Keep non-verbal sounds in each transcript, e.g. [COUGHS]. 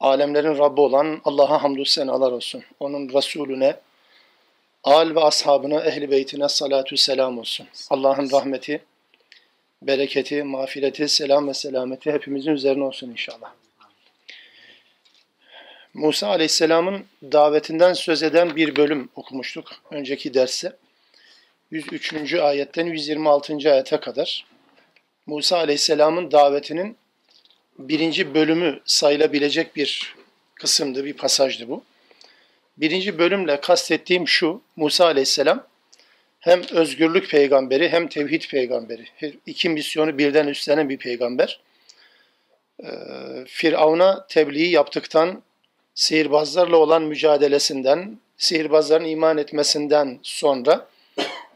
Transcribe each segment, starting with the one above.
Alemlerin Rabbi olan Allah'a hamdü senalar olsun. Onun Resulüne, al ve ashabına, ehli beytine salatü selam olsun. Allah'ın rahmeti, bereketi, mağfireti, selam ve selameti hepimizin üzerine olsun inşallah. Musa Aleyhisselam'ın davetinden söz eden bir bölüm okumuştuk önceki derste. 103. ayetten 126. ayete kadar Musa Aleyhisselam'ın davetinin birinci bölümü sayılabilecek bir kısımdı, bir pasajdı bu. Birinci bölümle kastettiğim şu, Musa Aleyhisselam hem özgürlük peygamberi hem tevhid peygamberi. İki misyonu birden üstlenen bir peygamber. Ee, Firavun'a tebliği yaptıktan, sihirbazlarla olan mücadelesinden, sihirbazların iman etmesinden sonra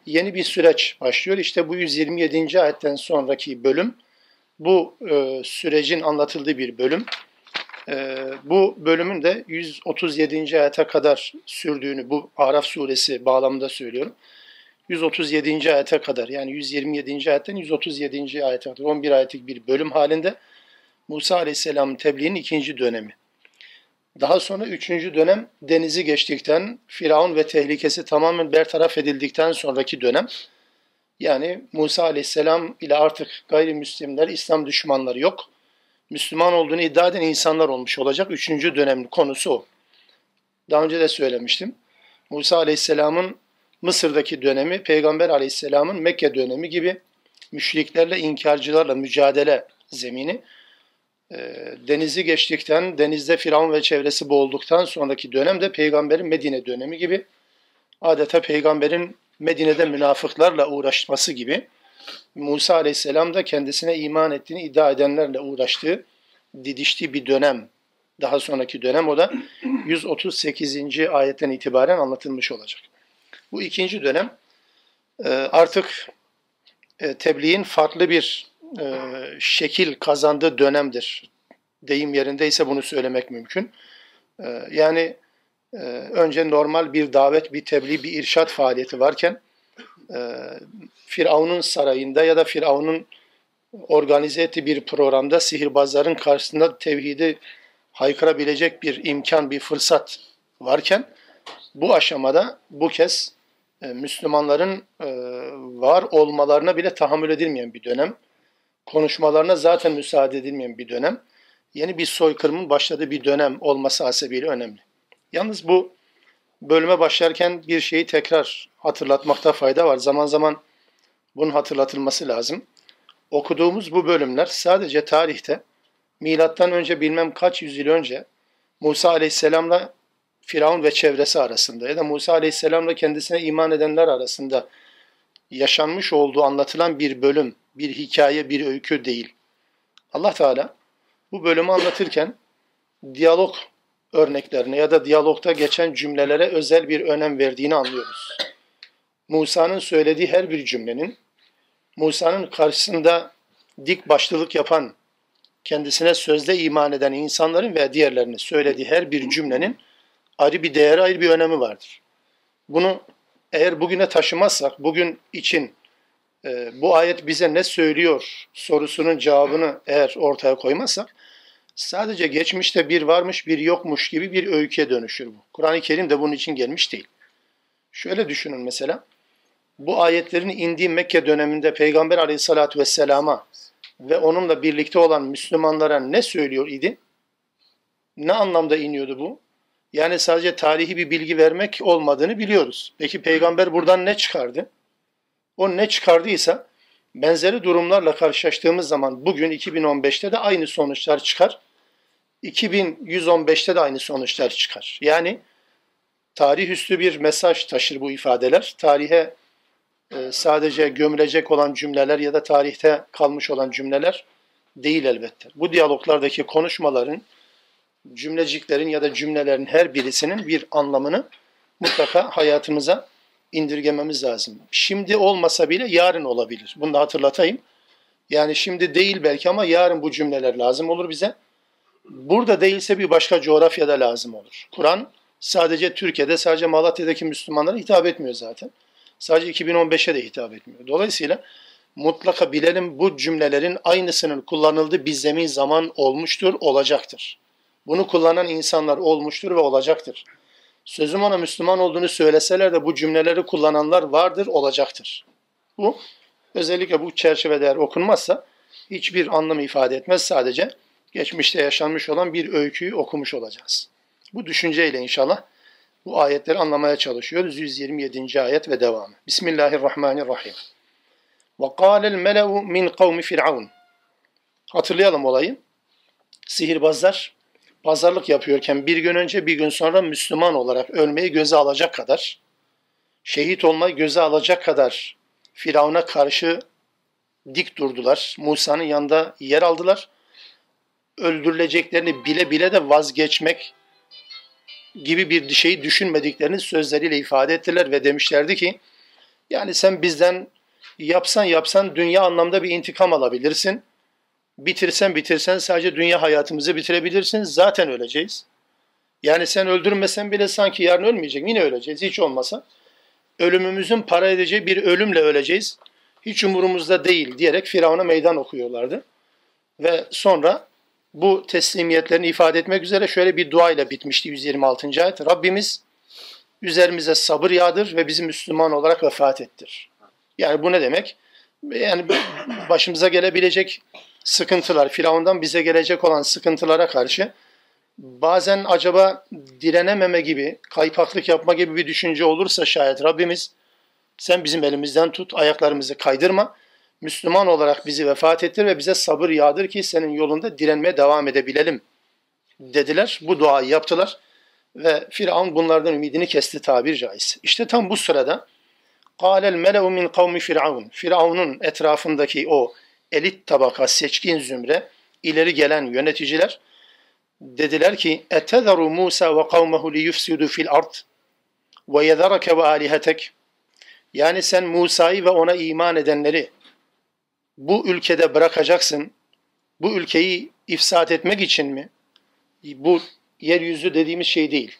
yeni bir süreç başlıyor. İşte bu 127. ayetten sonraki bölüm, bu e, sürecin anlatıldığı bir bölüm. E, bu bölümün de 137. ayete kadar sürdüğünü bu Araf suresi bağlamında söylüyorum. 137. ayete kadar yani 127. ayetten 137. ayete kadar 11 ayetlik bir bölüm halinde Musa Aleyhisselam'ın tebliğinin ikinci dönemi. Daha sonra üçüncü dönem denizi geçtikten, Firavun ve tehlikesi tamamen bertaraf edildikten sonraki dönem. Yani Musa aleyhisselam ile artık gayrimüslimler, İslam düşmanları yok. Müslüman olduğunu iddia eden insanlar olmuş olacak. Üçüncü dönem konusu o. Daha önce de söylemiştim. Musa aleyhisselamın Mısır'daki dönemi, Peygamber aleyhisselamın Mekke dönemi gibi müşriklerle, inkarcılarla mücadele zemini. Denizi geçtikten, denizde Firavun ve çevresi boğulduktan sonraki dönemde Peygamberin Medine dönemi gibi adeta Peygamberin Medine'de münafıklarla uğraşması gibi Musa Aleyhisselam da kendisine iman ettiğini iddia edenlerle uğraştığı, didiştiği bir dönem. Daha sonraki dönem o da 138. ayetten itibaren anlatılmış olacak. Bu ikinci dönem e, artık e, tebliğin farklı bir e, şekil kazandığı dönemdir. Deyim yerindeyse bunu söylemek mümkün. Yani e, önce normal bir davet, bir tebliğ, bir irşat faaliyeti varken e, Firavun'un sarayında ya da Firavun'un organize ettiği bir programda sihirbazların karşısında tevhidi haykırabilecek bir imkan, bir fırsat varken bu aşamada bu kez e, Müslümanların e, var olmalarına bile tahammül edilmeyen bir dönem. Konuşmalarına zaten müsaade edilmeyen bir dönem. Yeni bir soykırımın başladığı bir dönem olması hasebiyle önemli. Yalnız bu bölüme başlarken bir şeyi tekrar hatırlatmakta fayda var. Zaman zaman bunun hatırlatılması lazım. Okuduğumuz bu bölümler sadece tarihte milattan önce bilmem kaç yüzyıl önce Musa Aleyhisselam'la Firavun ve çevresi arasında ya da Musa Aleyhisselam'la kendisine iman edenler arasında yaşanmış olduğu anlatılan bir bölüm, bir hikaye, bir öykü değil. Allah Teala bu bölümü anlatırken diyalog örneklerine ya da diyalogta geçen cümlelere özel bir önem verdiğini anlıyoruz. Musa'nın söylediği her bir cümlenin Musa'nın karşısında dik başlılık yapan, kendisine sözde iman eden insanların ve diğerlerinin söylediği her bir cümlenin ayrı bir değeri, ayrı bir önemi vardır. Bunu eğer bugüne taşımazsak, bugün için e, bu ayet bize ne söylüyor sorusunun cevabını eğer ortaya koymazsak, sadece geçmişte bir varmış bir yokmuş gibi bir öyküye dönüşür bu. Kur'an-ı Kerim de bunun için gelmiş değil. Şöyle düşünün mesela. Bu ayetlerin indiği Mekke döneminde Peygamber aleyhissalatü vesselama ve onunla birlikte olan Müslümanlara ne söylüyor idi? Ne anlamda iniyordu bu? Yani sadece tarihi bir bilgi vermek olmadığını biliyoruz. Peki peygamber buradan ne çıkardı? O ne çıkardıysa benzeri durumlarla karşılaştığımız zaman bugün 2015'te de aynı sonuçlar çıkar. 2115'te de aynı sonuçlar çıkar. Yani tarih üstü bir mesaj taşır bu ifadeler. Tarihe e, sadece gömülecek olan cümleler ya da tarihte kalmış olan cümleler değil elbette. Bu diyaloglardaki konuşmaların, cümleciklerin ya da cümlelerin her birisinin bir anlamını mutlaka hayatımıza indirgememiz lazım. Şimdi olmasa bile yarın olabilir. Bunu da hatırlatayım. Yani şimdi değil belki ama yarın bu cümleler lazım olur bize. Burada değilse bir başka coğrafyada lazım olur. Kur'an sadece Türkiye'de, sadece Malatya'daki Müslümanlara hitap etmiyor zaten. Sadece 2015'e de hitap etmiyor. Dolayısıyla mutlaka bilelim bu cümlelerin aynısının kullanıldığı bir zemin zaman olmuştur, olacaktır. Bunu kullanan insanlar olmuştur ve olacaktır. Sözüm ona Müslüman olduğunu söyleseler de bu cümleleri kullananlar vardır, olacaktır. Bu özellikle bu çerçevede eğer okunmazsa hiçbir anlam ifade etmez. Sadece geçmişte yaşanmış olan bir öyküyü okumuş olacağız. Bu düşünceyle inşallah bu ayetleri anlamaya çalışıyoruz. 127. ayet ve devamı. Bismillahirrahmanirrahim. وَقَالَ الْمَلَوُ min قَوْمِ فِرْعَوْنَ Hatırlayalım olayı. Sihirbazlar pazarlık yapıyorken bir gün önce bir gün sonra Müslüman olarak ölmeyi göze alacak kadar, şehit olmayı göze alacak kadar Firavun'a karşı dik durdular. Musa'nın yanında yer aldılar. Öldürüleceklerini bile bile de vazgeçmek gibi bir şeyi düşünmediklerini sözleriyle ifade ettiler ve demişlerdi ki yani sen bizden yapsan yapsan dünya anlamda bir intikam alabilirsin. Bitirsen bitirsen sadece dünya hayatımızı bitirebilirsin. Zaten öleceğiz. Yani sen öldürmesen bile sanki yarın ölmeyecek. Yine öleceğiz hiç olmasa. Ölümümüzün para edeceği bir ölümle öleceğiz. Hiç umurumuzda değil diyerek Firavun'a meydan okuyorlardı. Ve sonra bu teslimiyetlerini ifade etmek üzere şöyle bir dua ile bitmişti 126. ayet. Rabbimiz üzerimize sabır yağdır ve bizi Müslüman olarak vefat ettir. Yani bu ne demek? Yani başımıza gelebilecek sıkıntılar, Firavundan bize gelecek olan sıkıntılara karşı bazen acaba direnememe gibi, kaypaklık yapma gibi bir düşünce olursa şayet Rabbimiz sen bizim elimizden tut, ayaklarımızı kaydırma Müslüman olarak bizi vefat ettir ve bize sabır yağdır ki senin yolunda direnmeye devam edebilelim dediler. Bu duayı yaptılar ve Firavun bunlardan ümidini kesti tabir caizse. İşte tam bu sırada قَالَ الْمَلَوْ مِنْ قَوْمِ Firavun Firavun'un etrafındaki o elit tabaka, seçkin zümre, ileri gelen yöneticiler dediler ki اَتَذَرُ مُوسَى وَقَوْمَهُ لِيُفْسِدُ فِي الْأَرْضِ وَيَذَرَكَ وَآلِهَتَكَ Yani sen Musa'yı ve ona iman edenleri bu ülkede bırakacaksın. Bu ülkeyi ifsat etmek için mi? Bu yeryüzü dediğimiz şey değil.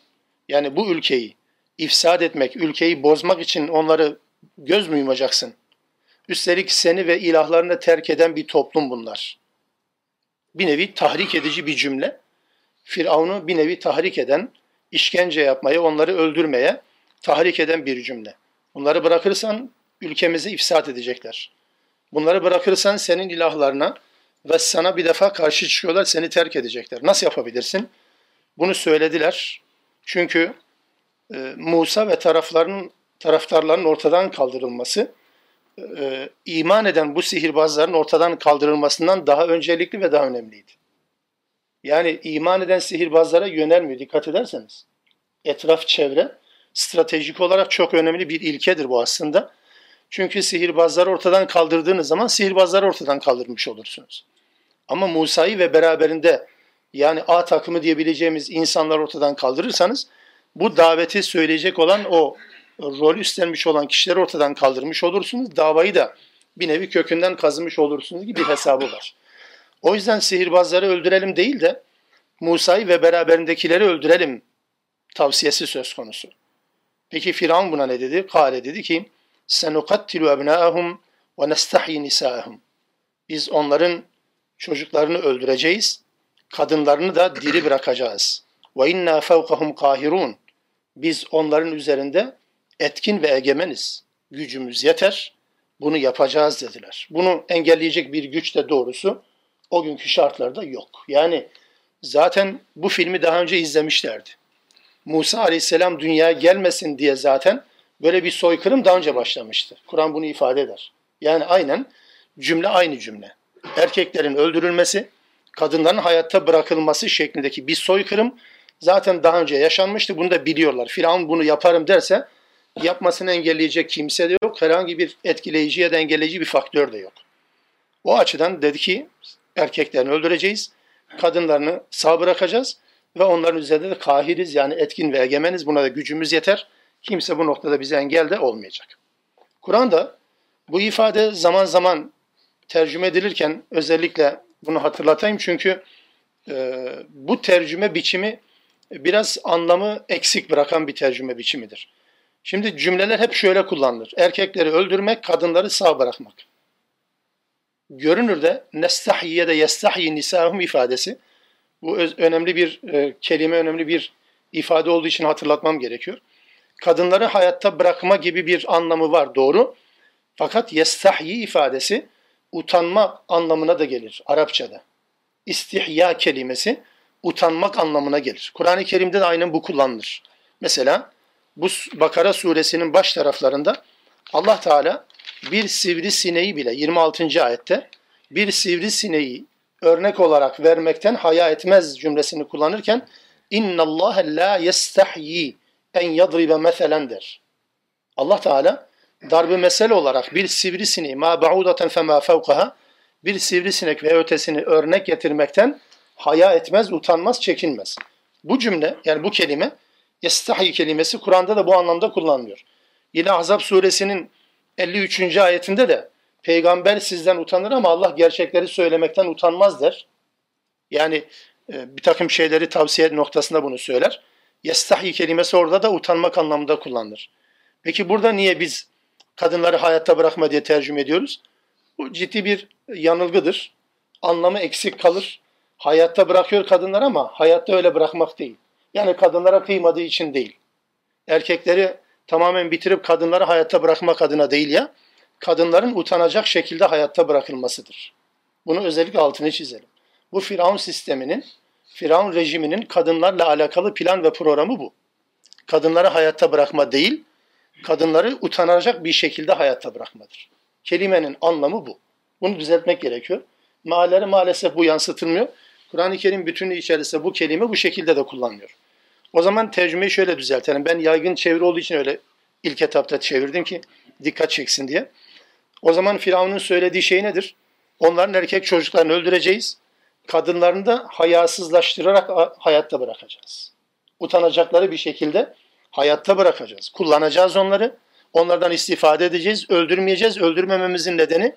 Yani bu ülkeyi ifsad etmek, ülkeyi bozmak için onları göz mü yumacaksın? Üstelik seni ve ilahlarını terk eden bir toplum bunlar. Bir nevi tahrik edici bir cümle. Firavun'u bir nevi tahrik eden, işkence yapmaya, onları öldürmeye tahrik eden bir cümle. Bunları bırakırsan ülkemizi ifsat edecekler. Bunları bırakırsan senin ilahlarına ve sana bir defa karşı çıkıyorlar, seni terk edecekler. Nasıl yapabilirsin? Bunu söylediler. Çünkü e, Musa ve taraflarının taraftarların ortadan kaldırılması e, iman eden bu sihirbazların ortadan kaldırılmasından daha öncelikli ve daha önemliydi. Yani iman eden sihirbazlara yönelmiyor dikkat ederseniz. Etraf çevre stratejik olarak çok önemli bir ilkedir bu aslında. Çünkü sihirbazları ortadan kaldırdığınız zaman sihirbazları ortadan kaldırmış olursunuz. Ama Musa'yı ve beraberinde yani A takımı diyebileceğimiz insanlar ortadan kaldırırsanız bu daveti söyleyecek olan o rol üstlenmiş olan kişileri ortadan kaldırmış olursunuz. Davayı da bir nevi kökünden kazımış olursunuz gibi bir hesabı var. O yüzden sihirbazları öldürelim değil de Musa'yı ve beraberindekileri öldürelim tavsiyesi söz konusu. Peki Firavun buna ne dedi? Kale dedi ki senukattilu ebnâehum ve nestahyi nisâehum. Biz onların çocuklarını öldüreceğiz, kadınlarını da diri bırakacağız. Ve inna fevkahum kahirun. Biz onların üzerinde etkin ve egemeniz. Gücümüz yeter. Bunu yapacağız dediler. Bunu engelleyecek bir güç de doğrusu o günkü şartlarda yok. Yani zaten bu filmi daha önce izlemişlerdi. Musa Aleyhisselam dünyaya gelmesin diye zaten Böyle bir soykırım daha önce başlamıştı. Kur'an bunu ifade eder. Yani aynen cümle aynı cümle. Erkeklerin öldürülmesi, kadınların hayatta bırakılması şeklindeki bir soykırım zaten daha önce yaşanmıştı. Bunu da biliyorlar. Firavun bunu yaparım derse yapmasını engelleyecek kimse de yok. Herhangi bir etkileyici ya da engelleyici bir faktör de yok. O açıdan dedi ki erkeklerini öldüreceğiz, kadınlarını sağ bırakacağız ve onların üzerinde de kahiriz yani etkin ve egemeniz buna da gücümüz yeter Kimse bu noktada bize engel de olmayacak. Kur'an'da bu ifade zaman zaman tercüme edilirken özellikle bunu hatırlatayım çünkü e, bu tercüme biçimi biraz anlamı eksik bırakan bir tercüme biçimidir. Şimdi cümleler hep şöyle kullanılır. Erkekleri öldürmek, kadınları sağ bırakmak. Görünürde nestahyiye de yestahyi nisahum ifadesi. Bu öz, önemli bir e, kelime, önemli bir ifade olduğu için hatırlatmam gerekiyor. Kadınları hayatta bırakma gibi bir anlamı var doğru. Fakat yestahyi ifadesi utanma anlamına da gelir Arapçada. İstihya kelimesi utanmak anlamına gelir. Kur'an-ı Kerim'de de aynen bu kullanılır. Mesela bu Bakara suresinin baş taraflarında Allah Teala bir sivri sineği bile 26. ayette bir sivri sineği örnek olarak vermekten haya etmez cümlesini kullanırken inna Allah la yestahyi en yadribe meselen der. Allah Teala darbe mesele olarak bir sivrisineği ma ba'udaten fema fevkaha bir sivrisinek ve ötesini örnek getirmekten haya etmez, utanmaz, çekinmez. Bu cümle yani bu kelime yestahi kelimesi Kur'an'da da bu anlamda kullanılıyor. Yine Ahzab suresinin 53. ayetinde de peygamber sizden utanır ama Allah gerçekleri söylemekten utanmaz der. Yani e, bir takım şeyleri tavsiye noktasında bunu söyler. Yestahi kelimesi orada da utanmak anlamında kullanılır. Peki burada niye biz kadınları hayatta bırakma diye tercüme ediyoruz? Bu ciddi bir yanılgıdır. Anlamı eksik kalır. Hayatta bırakıyor kadınlar ama hayatta öyle bırakmak değil. Yani kadınlara kıymadığı için değil. Erkekleri tamamen bitirip kadınları hayatta bırakmak adına değil ya, kadınların utanacak şekilde hayatta bırakılmasıdır. Bunu özellikle altını çizelim. Bu Firavun sisteminin, Firavun rejiminin kadınlarla alakalı plan ve programı bu. Kadınları hayatta bırakma değil, kadınları utanacak bir şekilde hayatta bırakmadır. Kelimenin anlamı bu. Bunu düzeltmek gerekiyor. Meallere maalesef bu yansıtılmıyor. Kur'an-ı Kerim bütünü içerisinde bu kelime bu şekilde de kullanılıyor. O zaman tercümeyi şöyle düzeltelim. Ben yaygın çeviri olduğu için öyle ilk etapta çevirdim ki dikkat çeksin diye. O zaman Firavun'un söylediği şey nedir? Onların erkek çocuklarını öldüreceğiz. Kadınlarını da hayasızlaştırarak hayatta bırakacağız. Utanacakları bir şekilde hayatta bırakacağız. Kullanacağız onları. Onlardan istifade edeceğiz. Öldürmeyeceğiz. Öldürmememizin nedeni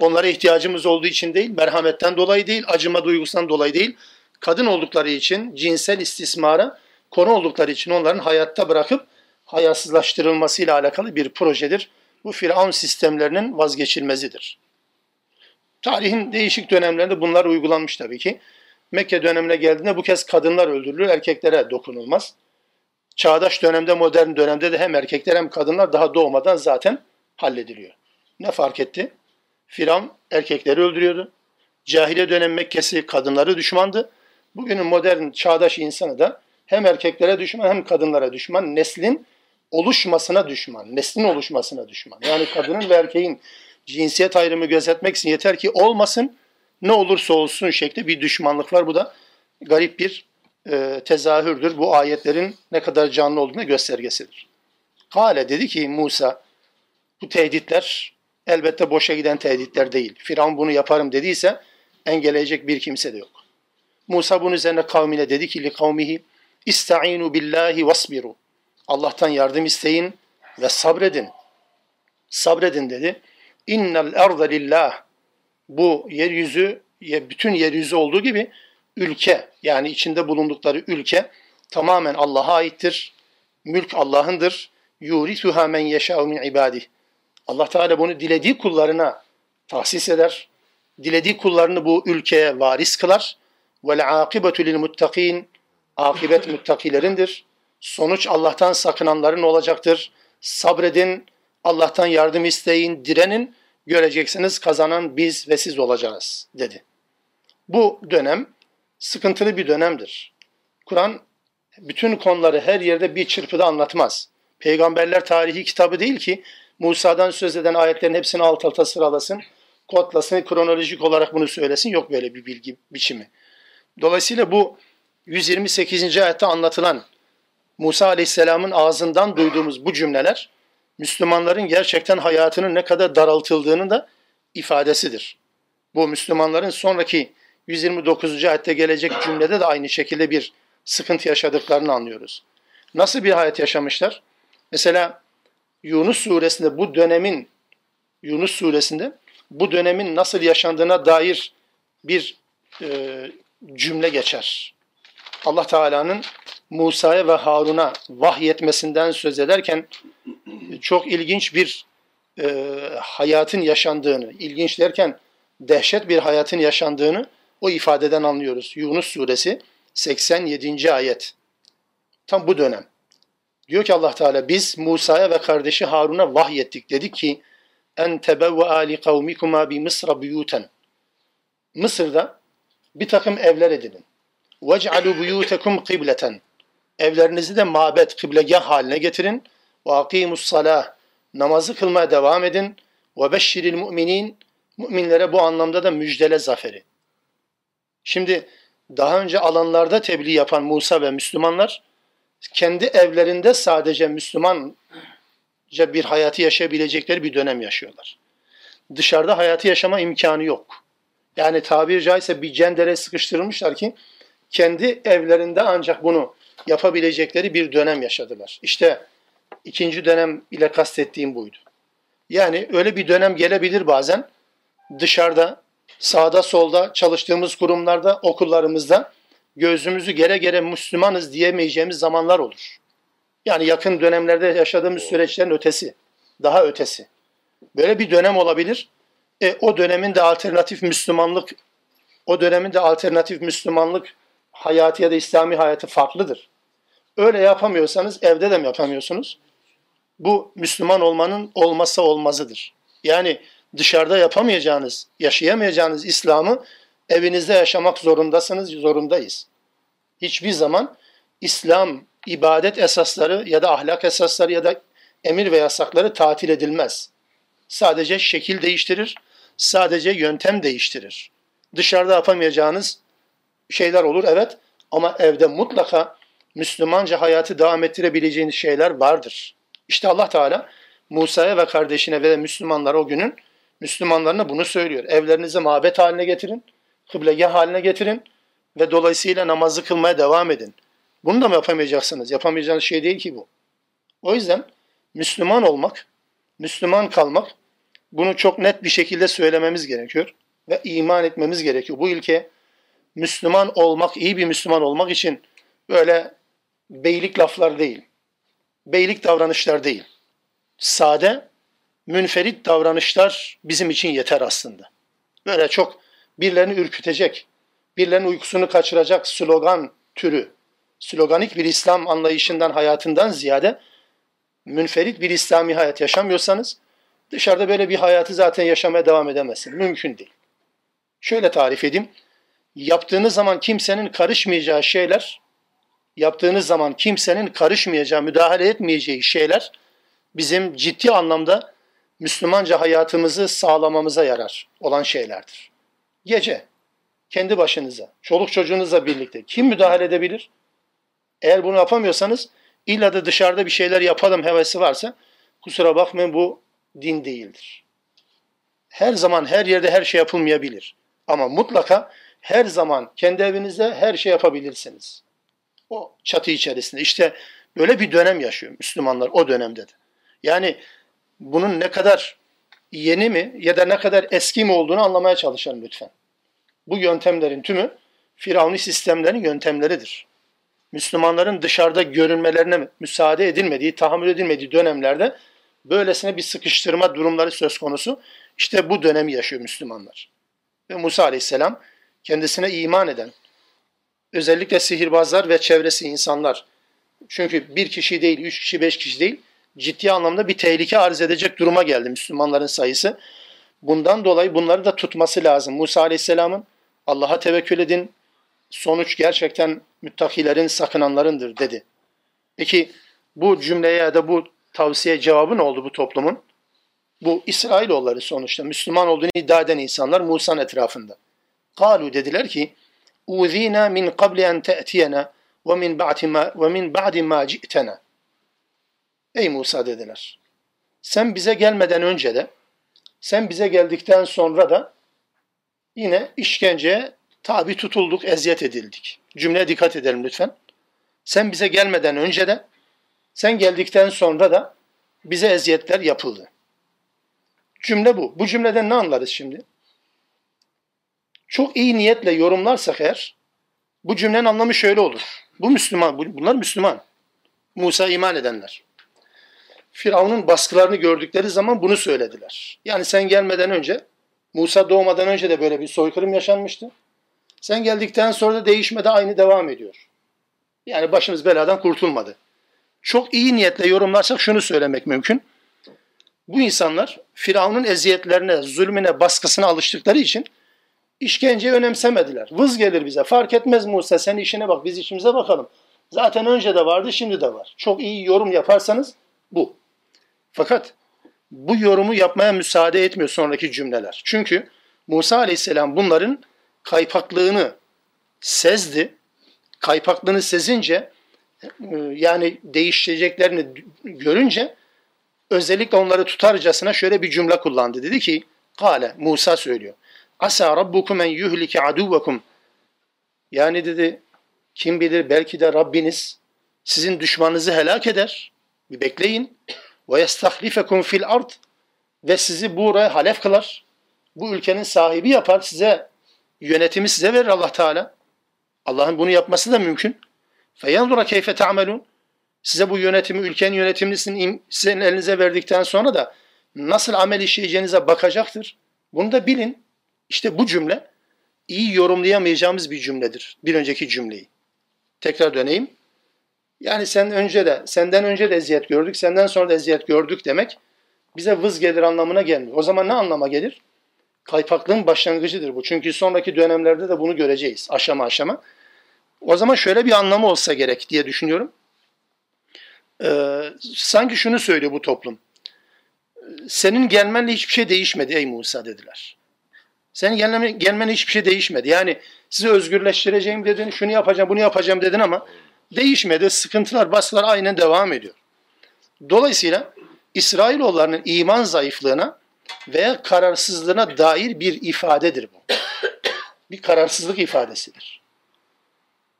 onlara ihtiyacımız olduğu için değil, merhametten dolayı değil, acıma duygusundan dolayı değil. Kadın oldukları için cinsel istismara konu oldukları için onların hayatta bırakıp hayasızlaştırılmasıyla alakalı bir projedir. Bu Firavun sistemlerinin vazgeçilmezidir. Tarihin değişik dönemlerinde bunlar uygulanmış tabii ki. Mekke dönemine geldiğinde bu kez kadınlar öldürülür, erkeklere dokunulmaz. Çağdaş dönemde, modern dönemde de hem erkekler hem kadınlar daha doğmadan zaten hallediliyor. Ne fark etti? Firavun erkekleri öldürüyordu. Cahiliye dönem Mekke'si kadınları düşmandı. Bugünün modern çağdaş insanı da hem erkeklere düşman hem kadınlara düşman. Neslin oluşmasına düşman. Neslin oluşmasına düşman. Yani kadının ve erkeğin cinsiyet ayrımı gözetmek için yeter ki olmasın ne olursa olsun şekli bir düşmanlık var. Bu da garip bir e, tezahürdür. Bu ayetlerin ne kadar canlı olduğunu göstergesidir. Kale dedi ki Musa bu tehditler elbette boşa giden tehditler değil. Firavun bunu yaparım dediyse engelleyecek bir kimse de yok. Musa bunun üzerine kavmine dedi ki li kavmihi İsta'inu billahi vasbiru. Allah'tan yardım isteyin ve sabredin. Sabredin dedi. İnnel arda lillah. Bu yeryüzü, bütün yeryüzü olduğu gibi ülke yani içinde bulundukları ülke tamamen Allah'a aittir. Mülk Allah'ındır. Yurisuha men yeşâ'u min ibadih. Allah Teala bunu dilediği kullarına tahsis eder. Dilediği kullarını bu ülkeye varis kılar. Vel akibetu lil muttakin. Akibet [LAUGHS] müttakilerindir. Sonuç Allah'tan sakınanların olacaktır. Sabredin, Allah'tan yardım isteyin, direnin. Göreceksiniz kazanan biz ve siz olacağız dedi. Bu dönem sıkıntılı bir dönemdir. Kur'an bütün konuları her yerde bir çırpıda anlatmaz. Peygamberler tarihi kitabı değil ki Musa'dan söz eden ayetlerin hepsini alt alta sıralasın, kodlasın, kronolojik olarak bunu söylesin. Yok böyle bir bilgi biçimi. Dolayısıyla bu 128. ayette anlatılan Musa Aleyhisselam'ın ağzından duyduğumuz bu cümleler Müslümanların gerçekten hayatının ne kadar daraltıldığının da ifadesidir. Bu Müslümanların sonraki 129. ayette gelecek cümlede de aynı şekilde bir sıkıntı yaşadıklarını anlıyoruz. Nasıl bir hayat yaşamışlar? Mesela Yunus suresinde bu dönemin Yunus suresinde bu dönemin nasıl yaşandığına dair bir e, cümle geçer. Allah Teala'nın Musa'ya ve Harun'a vahyetmesinden söz ederken çok ilginç bir e, hayatın yaşandığını, ilginç derken dehşet bir hayatın yaşandığını o ifadeden anlıyoruz. Yunus suresi 87. ayet. Tam bu dönem. Diyor ki Allah Teala biz Musa'ya ve kardeşi Harun'a vahyettik. Dedik ki en tebevve ali kavmikuma bi Mısra buyuten. Mısır'da bir takım evler edinin. Vec'alu buyutekum kıbleten. Evlerinizi de mabet, kıblegah haline getirin. Akimus salah. Namazı kılmaya devam edin. Ve beşşiril müminin. Müminlere bu anlamda da müjdele zaferi. Şimdi daha önce alanlarda tebliğ yapan Musa ve Müslümanlar kendi evlerinde sadece Müslümanca bir hayatı yaşayabilecekleri bir dönem yaşıyorlar. Dışarıda hayatı yaşama imkanı yok. Yani tabiri caizse bir cendere sıkıştırılmışlar ki kendi evlerinde ancak bunu yapabilecekleri bir dönem yaşadılar. İşte ikinci dönem ile kastettiğim buydu. Yani öyle bir dönem gelebilir bazen dışarıda, sağda solda, çalıştığımız kurumlarda, okullarımızda gözümüzü gere gere Müslümanız diyemeyeceğimiz zamanlar olur. Yani yakın dönemlerde yaşadığımız süreçlerin ötesi, daha ötesi. Böyle bir dönem olabilir. E, o dönemin de alternatif Müslümanlık, o dönemin de alternatif Müslümanlık hayatı ya da İslami hayatı farklıdır. Öyle yapamıyorsanız evde de mi yapamıyorsunuz? Bu Müslüman olmanın olmazsa olmazıdır. Yani dışarıda yapamayacağınız, yaşayamayacağınız İslam'ı evinizde yaşamak zorundasınız, zorundayız. Hiçbir zaman İslam ibadet esasları ya da ahlak esasları ya da emir ve yasakları tatil edilmez. Sadece şekil değiştirir, sadece yöntem değiştirir. Dışarıda yapamayacağınız şeyler olur evet ama evde mutlaka Müslümanca hayatı devam ettirebileceğiniz şeyler vardır. İşte Allah Teala Musa'ya ve kardeşine ve Müslümanlara o günün Müslümanlarına bunu söylüyor. Evlerinizi mabet haline getirin, kıblegah haline getirin ve dolayısıyla namazı kılmaya devam edin. Bunu da mı yapamayacaksınız? Yapamayacağınız şey değil ki bu. O yüzden Müslüman olmak, Müslüman kalmak bunu çok net bir şekilde söylememiz gerekiyor ve iman etmemiz gerekiyor. Bu ilke Müslüman olmak, iyi bir Müslüman olmak için böyle beylik laflar değil. Beylik davranışlar değil. Sade, münferit davranışlar bizim için yeter aslında. Böyle çok birilerini ürkütecek, birilerinin uykusunu kaçıracak slogan türü, sloganik bir İslam anlayışından, hayatından ziyade münferit bir İslami hayat yaşamıyorsanız dışarıda böyle bir hayatı zaten yaşamaya devam edemezsiniz. Mümkün değil. Şöyle tarif edeyim. Yaptığınız zaman kimsenin karışmayacağı şeyler, yaptığınız zaman kimsenin karışmayacağı, müdahale etmeyeceği şeyler bizim ciddi anlamda Müslümanca hayatımızı sağlamamıza yarar olan şeylerdir. Gece, kendi başınıza, çoluk çocuğunuzla birlikte kim müdahale edebilir? Eğer bunu yapamıyorsanız illa da dışarıda bir şeyler yapalım hevesi varsa kusura bakmayın bu din değildir. Her zaman her yerde her şey yapılmayabilir. Ama mutlaka her zaman kendi evinizde her şey yapabilirsiniz. O çatı içerisinde. İşte böyle bir dönem yaşıyor Müslümanlar o dönemde de. Yani bunun ne kadar yeni mi ya da ne kadar eski mi olduğunu anlamaya çalışalım lütfen. Bu yöntemlerin tümü Firavuni sistemlerin yöntemleridir. Müslümanların dışarıda görünmelerine müsaade edilmediği, tahammül edilmediği dönemlerde böylesine bir sıkıştırma durumları söz konusu. İşte bu dönemi yaşıyor Müslümanlar. Ve Musa Aleyhisselam kendisine iman eden, özellikle sihirbazlar ve çevresi insanlar, çünkü bir kişi değil, üç kişi, beş kişi değil, ciddi anlamda bir tehlike arz edecek duruma geldi Müslümanların sayısı. Bundan dolayı bunları da tutması lazım. Musa Aleyhisselam'ın Allah'a tevekkül edin, sonuç gerçekten müttakilerin, sakınanlarındır dedi. Peki bu cümleye ya da bu tavsiye cevabı ne oldu bu toplumun? Bu İsrailoğulları sonuçta Müslüman olduğunu iddia eden insanlar Musa'nın etrafında. Kalu dediler ki Uzina min qabli en te'tiyena min ba'di ve min ba'di ma ci'tena. Ey Musa dediler. Sen bize gelmeden önce de sen bize geldikten sonra da yine işkenceye tabi tutulduk, eziyet edildik. Cümleye dikkat edelim lütfen. Sen bize gelmeden önce de Sen geldikten sonra da bize eziyetler yapıldı. Cümle bu. Bu cümleden ne anlarız şimdi? Çok iyi niyetle yorumlarsak eğer bu cümlenin anlamı şöyle olur. Bu Müslüman, bunlar Müslüman. Musa iman edenler. Firavun'un baskılarını gördükleri zaman bunu söylediler. Yani sen gelmeden önce, Musa doğmadan önce de böyle bir soykırım yaşanmıştı. Sen geldikten sonra da değişmede aynı devam ediyor. Yani başımız beladan kurtulmadı. Çok iyi niyetle yorumlarsak şunu söylemek mümkün. Bu insanlar Firavun'un eziyetlerine, zulmüne, baskısına alıştıkları için işkenceyi önemsemediler. Vız gelir bize. Fark etmez Musa sen işine bak biz işimize bakalım. Zaten önce de vardı şimdi de var. Çok iyi yorum yaparsanız bu. Fakat bu yorumu yapmaya müsaade etmiyor sonraki cümleler. Çünkü Musa aleyhisselam bunların kaypaklığını sezdi. Kaypaklığını sezince e, yani değişeceklerini görünce özellikle onları tutarcasına şöyle bir cümle kullandı. Dedi ki, Kale, Musa söylüyor. Asa rabbukum en yuhlike aduvakum. Yani dedi, kim bilir belki de Rabbiniz sizin düşmanınızı helak eder. Bir bekleyin. Ve yestahlifekum fil ard. Ve sizi buraya halef kılar. Bu ülkenin sahibi yapar. Size yönetimi size verir Allah Teala. Allah'ın bunu yapması da mümkün. Feyanzura keyfe ta'melun. Size bu yönetimi, ülkenin yönetimini sizin elinize verdikten sonra da nasıl amel işleyeceğinize bakacaktır. Bunu da bilin. İşte bu cümle iyi yorumlayamayacağımız bir cümledir. Bir önceki cümleyi. Tekrar döneyim. Yani sen önce de, senden önce de eziyet gördük, senden sonra da eziyet gördük demek bize vız gelir anlamına gelmiyor. O zaman ne anlama gelir? Kaypaklığın başlangıcıdır bu. Çünkü sonraki dönemlerde de bunu göreceğiz aşama aşama. O zaman şöyle bir anlamı olsa gerek diye düşünüyorum. Ee, sanki şunu söylüyor bu toplum. Senin gelmenle hiçbir şey değişmedi ey Musa dediler. Senin gelmenle, gelmenle hiçbir şey değişmedi. Yani sizi özgürleştireceğim dedin, şunu yapacağım, bunu yapacağım dedin ama değişmedi. Sıkıntılar, baskılar aynen devam ediyor. Dolayısıyla İsrailoğullarının iman zayıflığına veya kararsızlığına dair bir ifadedir bu. [COUGHS] Bir kararsızlık ifadesidir.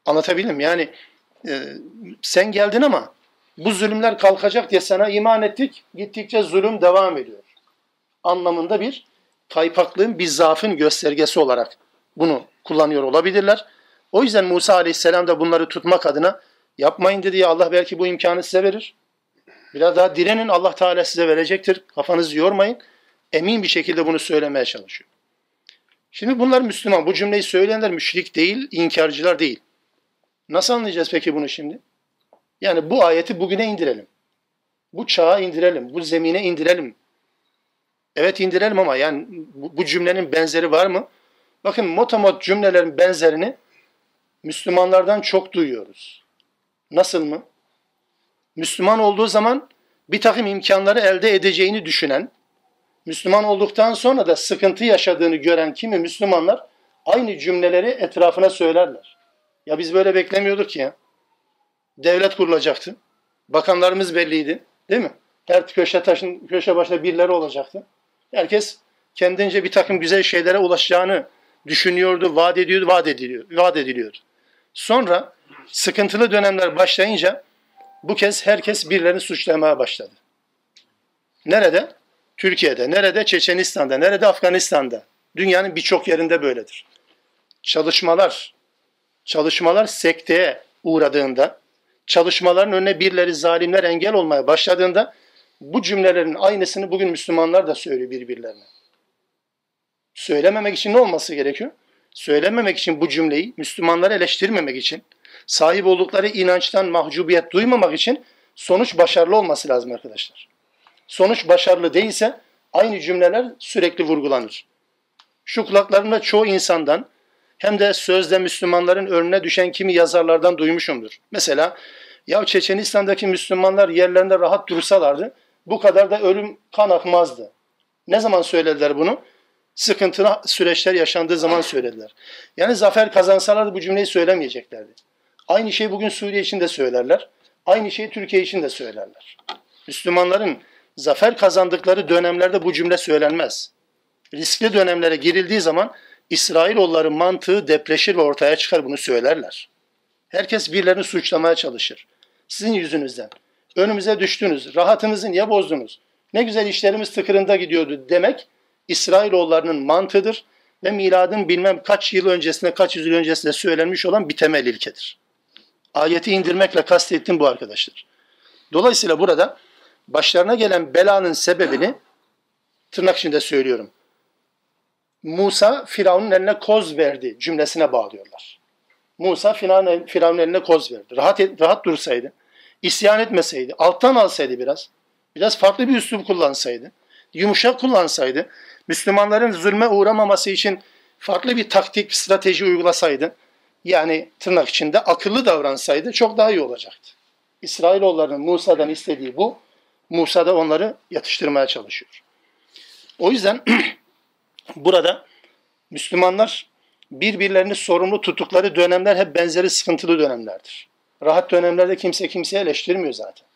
Anlatabildim yani e, sen geldin ama bu zulümler kalkacak diye sana iman ettik. Gittikçe zulüm devam ediyor. Anlamında bir kaypaklığın, bir zaafın göstergesi olarak bunu kullanıyor olabilirler. O yüzden Musa Aleyhisselam da bunları tutmak adına yapmayın dedi ya Allah belki bu imkanı size verir. Biraz daha direnin Allah Teala size verecektir. Kafanızı yormayın. Emin bir şekilde bunu söylemeye çalışıyor. Şimdi bunlar Müslüman. Bu cümleyi söyleyenler müşrik değil, inkarcılar değil. Nasıl anlayacağız peki bunu şimdi? Yani bu ayeti bugüne indirelim. Bu çağa indirelim. Bu zemine indirelim. Evet indirelim ama yani bu, cümlenin benzeri var mı? Bakın motomot cümlelerin benzerini Müslümanlardan çok duyuyoruz. Nasıl mı? Müslüman olduğu zaman bir takım imkanları elde edeceğini düşünen, Müslüman olduktan sonra da sıkıntı yaşadığını gören kimi Müslümanlar aynı cümleleri etrafına söylerler. Ya biz böyle beklemiyorduk ya. Devlet kurulacaktı. Bakanlarımız belliydi. Değil mi? Her köşe taşın köşe başında birileri olacaktı. Herkes kendince bir takım güzel şeylere ulaşacağını düşünüyordu, vaat ediyordu, vaat ediliyor, vaat ediliyordu. Sonra sıkıntılı dönemler başlayınca bu kez herkes birilerini suçlamaya başladı. Nerede? Türkiye'de, nerede? Çeçenistan'da, nerede? Afganistan'da. Dünyanın birçok yerinde böyledir. Çalışmalar, çalışmalar sekteye uğradığında, çalışmaların önüne birileri zalimler engel olmaya başladığında bu cümlelerin aynısını bugün Müslümanlar da söylüyor birbirlerine. Söylememek için ne olması gerekiyor? Söylememek için bu cümleyi, Müslümanları eleştirmemek için, sahip oldukları inançtan mahcubiyet duymamak için sonuç başarılı olması lazım arkadaşlar. Sonuç başarılı değilse aynı cümleler sürekli vurgulanır. Şu kulaklarımda çoğu insandan hem de sözde Müslümanların önüne düşen kimi yazarlardan duymuşumdur. Mesela ya Çeçenistan'daki Müslümanlar yerlerinde rahat dursalardı bu kadar da ölüm kan akmazdı. Ne zaman söylediler bunu? Sıkıntılı süreçler yaşandığı zaman söylediler. Yani zafer kazansalardı bu cümleyi söylemeyeceklerdi. Aynı şeyi bugün Suriye için de söylerler. Aynı şeyi Türkiye için de söylerler. Müslümanların zafer kazandıkları dönemlerde bu cümle söylenmez. Riskli dönemlere girildiği zaman İsrailoğulların mantığı depreşir ve ortaya çıkar bunu söylerler. Herkes birilerini suçlamaya çalışır. Sizin yüzünüzden. Önümüze düştünüz. Rahatımızı niye bozdunuz? Ne güzel işlerimiz tıkırında gidiyordu demek İsrailoğullarının mantığıdır ve miladın bilmem kaç yıl öncesinde, kaç yüzyıl öncesinde söylenmiş olan bir temel ilkedir. Ayeti indirmekle kastettim bu arkadaşlar. Dolayısıyla burada başlarına gelen belanın sebebini tırnak içinde söylüyorum. Musa Firavun'un eline koz verdi cümlesine bağlıyorlar. Musa Firavun'un eline koz verdi. Rahat, rahat dursaydı, isyan etmeseydi, alttan alsaydı biraz, biraz farklı bir üslup kullansaydı, yumuşak kullansaydı, Müslümanların zulme uğramaması için farklı bir taktik, strateji uygulasaydı, yani tırnak içinde akıllı davransaydı çok daha iyi olacaktı. İsrailoğullarının Musa'dan istediği bu. Musa da onları yatıştırmaya çalışıyor. O yüzden [CLEARS THROAT] burada Müslümanlar birbirlerini sorumlu tuttukları dönemler hep benzeri sıkıntılı dönemlerdir. Rahat dönemlerde kimse kimseyi eleştirmiyor zaten.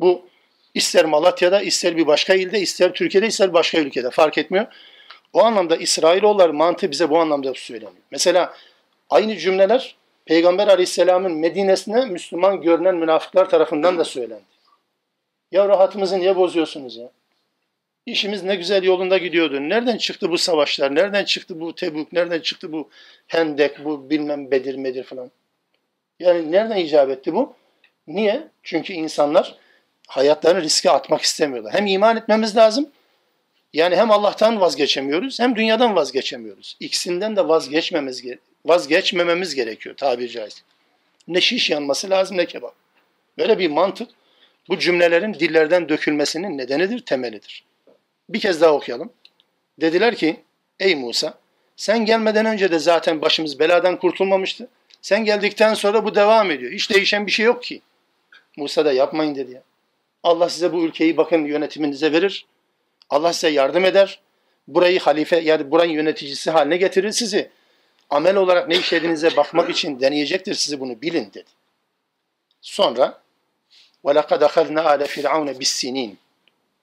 Bu ister Malatya'da, ister bir başka ilde, ister Türkiye'de, ister başka ülkede fark etmiyor. O anlamda İsrailoğullar mantığı bize bu anlamda söyleniyor. Mesela aynı cümleler Peygamber Aleyhisselam'ın Medine'sine Müslüman görünen münafıklar tarafından da söylendi. Ya rahatımızı niye bozuyorsunuz ya? İşimiz ne güzel yolunda gidiyordu. Nereden çıktı bu savaşlar? Nereden çıktı bu Tebük? Nereden çıktı bu Hendek, bu bilmem Bedir Medir falan? Yani nereden icap etti bu? Niye? Çünkü insanlar hayatlarını riske atmak istemiyorlar. Hem iman etmemiz lazım, yani hem Allah'tan vazgeçemiyoruz hem dünyadan vazgeçemiyoruz. İkisinden de vazgeçmemiz, vazgeçmememiz gerekiyor tabiri caizse. Ne şiş yanması lazım ne kebap. Böyle bir mantık bu cümlelerin dillerden dökülmesinin nedenidir, temelidir. Bir kez daha okuyalım. Dediler ki, ey Musa, sen gelmeden önce de zaten başımız beladan kurtulmamıştı. Sen geldikten sonra bu devam ediyor. Hiç değişen bir şey yok ki. Musa da yapmayın dedi ya. Allah size bu ülkeyi bakın yönetiminize verir. Allah size yardım eder. Burayı halife yani buranın yöneticisi haline getirir sizi. Amel olarak ne işlediğinize bakmak için deneyecektir sizi bunu bilin dedi. Sonra وَلَقَدْ أَخَذْنَا عَلَى فِرْعَوْنَ بِالسِّنِينَ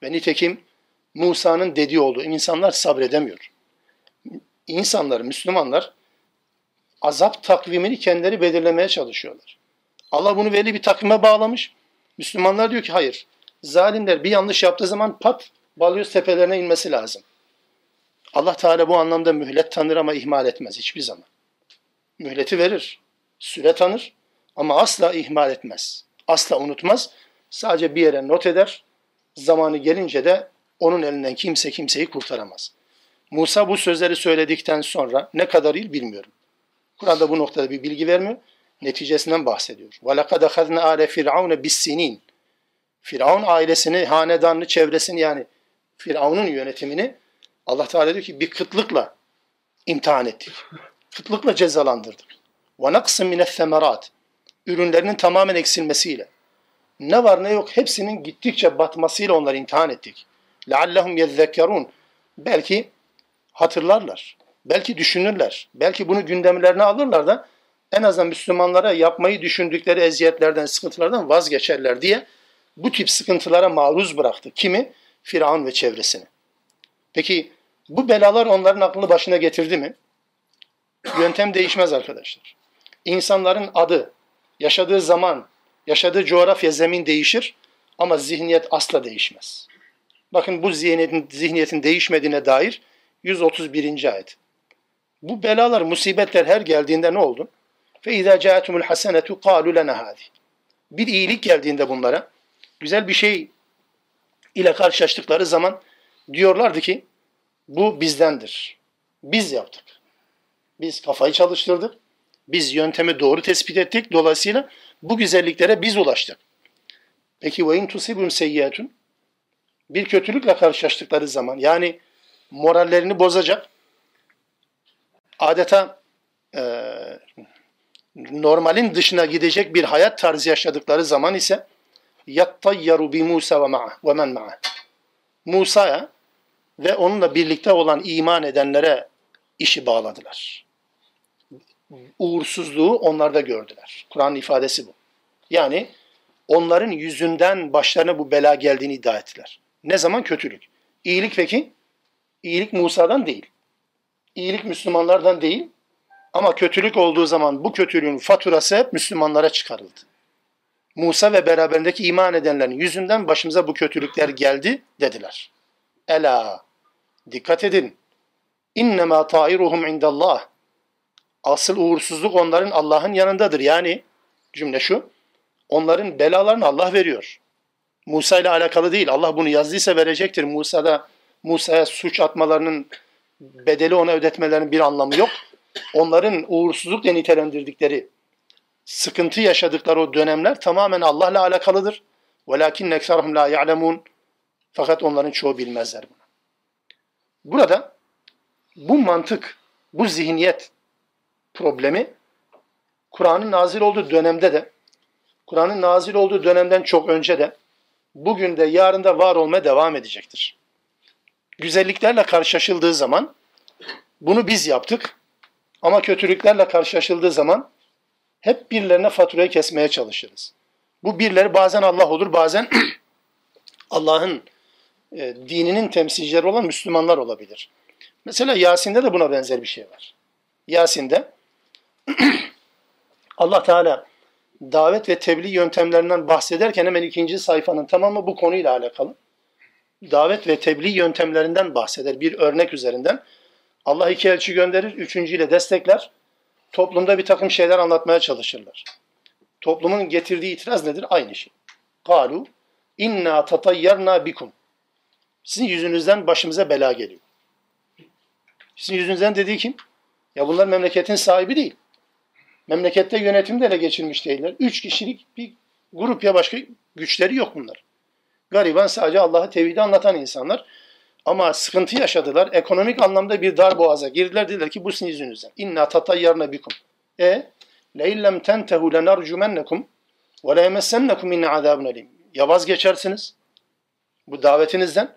Ve nitekim Musa'nın dediği oldu. İnsanlar sabredemiyor. İnsanlar, Müslümanlar azap takvimini kendileri belirlemeye çalışıyorlar. Allah bunu belli bir takvime bağlamış. Müslümanlar diyor ki hayır. Zalimler bir yanlış yaptığı zaman pat balyoz tepelerine inmesi lazım. Allah Teala bu anlamda mühlet tanır ama ihmal etmez hiçbir zaman. Mühleti verir, süre tanır ama asla ihmal etmez. Asla unutmaz. Sadece bir yere not eder. Zamanı gelince de onun elinden kimse kimseyi kurtaramaz. Musa bu sözleri söyledikten sonra ne kadar yıl bilmiyorum. Kur'an'da bu noktada bir bilgi vermiyor. Neticesinden bahsediyor. وَلَقَدْ اَخَذْنَا آلَ فِرْعَوْنَ بِالسِّنِينَ Firavun ailesini, hanedanını, çevresini yani Firavun'un yönetimini Allah Teala diyor ki bir kıtlıkla imtihan ettik. Kıtlıkla cezalandırdık. وَنَقْسٍ مِنَ الثَّمَرَاتِ Ürünlerinin tamamen eksilmesiyle. Ne var ne yok hepsinin gittikçe batmasıyla onları imtihan ettik. لَعَلَّهُمْ يَذَّكَّرُونَ Belki hatırlarlar. Belki düşünürler. Belki bunu gündemlerine alırlar da en azından Müslümanlara yapmayı düşündükleri eziyetlerden, sıkıntılardan vazgeçerler diye bu tip sıkıntılara maruz bıraktı. Kimi? Firavun ve çevresini. Peki bu belalar onların aklını başına getirdi mi? Yöntem değişmez arkadaşlar. İnsanların adı, yaşadığı zaman, yaşadığı coğrafya, zemin değişir ama zihniyet asla değişmez. Bakın bu zihniyetin, zihniyetin değişmediğine dair 131. ayet. Bu belalar, musibetler her geldiğinde ne oldu? Fe izâ câetumul hasenetu kâlu. Bir iyilik geldiğinde bunlara, güzel bir şey ile karşılaştıkları zaman diyorlardı ki bu bizdendir. Biz yaptık. Biz kafayı çalıştırdık. Biz yöntemi doğru tespit ettik. Dolayısıyla bu güzelliklere biz ulaştık. Peki ve in tusibum seyyatun bir kötülükle karşılaştıkları zaman yani morallerini bozacak adeta e, normalin dışına gidecek bir hayat tarzı yaşadıkları zaman ise yattayyaru bi Musa ve ma'a ve men ma'a. Musa'ya ve onunla birlikte olan iman edenlere işi bağladılar. Uğursuzluğu onlarda gördüler. Kur'an ifadesi bu. Yani onların yüzünden başlarına bu bela geldiğini iddia ettiler. Ne zaman kötülük? İyilik peki? İyilik Musa'dan değil. İyilik Müslümanlardan değil. Ama kötülük olduğu zaman bu kötülüğün faturası hep Müslümanlara çıkarıldı. Musa ve beraberindeki iman edenlerin yüzünden başımıza bu kötülükler geldi dediler. Ela dikkat edin. İnnemâ tairuhum indallah. Asıl uğursuzluk onların Allah'ın yanındadır. Yani cümle şu. Onların belalarını Allah veriyor. Musa ile alakalı değil. Allah bunu yazdıysa verecektir. Musa'da Musa'ya suç atmalarının bedeli ona ödetmelerinin bir anlamı yok. Onların uğursuzlukla nitelendirdikleri, sıkıntı yaşadıkları o dönemler tamamen Allah'la alakalıdır. وَلَكِنَّ اَكْسَرْهُمْ لَا يَعْلَمُونَ Fakat onların çoğu bilmezler bunu. Burada bu mantık, bu zihniyet problemi Kur'an'ın nazil olduğu dönemde de, Kur'an'ın nazil olduğu dönemden çok önce de, bugün de yarın da var olmaya devam edecektir. Güzelliklerle karşılaşıldığı zaman bunu biz yaptık ama kötülüklerle karşılaşıldığı zaman hep birilerine faturayı kesmeye çalışırız. Bu birileri bazen Allah olur, bazen [CLEARS THROAT] Allah'ın e, dininin temsilcileri olan Müslümanlar olabilir. Mesela Yasin'de de buna benzer bir şey var. Yasin'de [CLEARS THROAT] Allah Teala davet ve tebliğ yöntemlerinden bahsederken hemen ikinci sayfanın tamamı bu konuyla alakalı. Davet ve tebliğ yöntemlerinden bahseder bir örnek üzerinden. Allah iki elçi gönderir, üçüncüyle destekler. Toplumda bir takım şeyler anlatmaya çalışırlar. Toplumun getirdiği itiraz nedir? Aynı şey. Kalu inna tatayyarna bikum. Sizin yüzünüzden başımıza bela geliyor. Sizin yüzünüzden dediği kim? Ya bunlar memleketin sahibi değil. Memlekette yönetimde ele geçirmiş değiller. Üç kişilik bir grup ya başka güçleri yok bunlar. Gariban sadece Allah'ı tevhidi anlatan insanlar. Ama sıkıntı yaşadılar. Ekonomik anlamda bir dar boğaza girdiler. Dediler ki bu sizin yüzünüzden. İnna tatayyarna bikum. E leillem tentehu lenarcumennekum ve la yemessennekum minne azabun elim. Ya vazgeçersiniz bu davetinizden.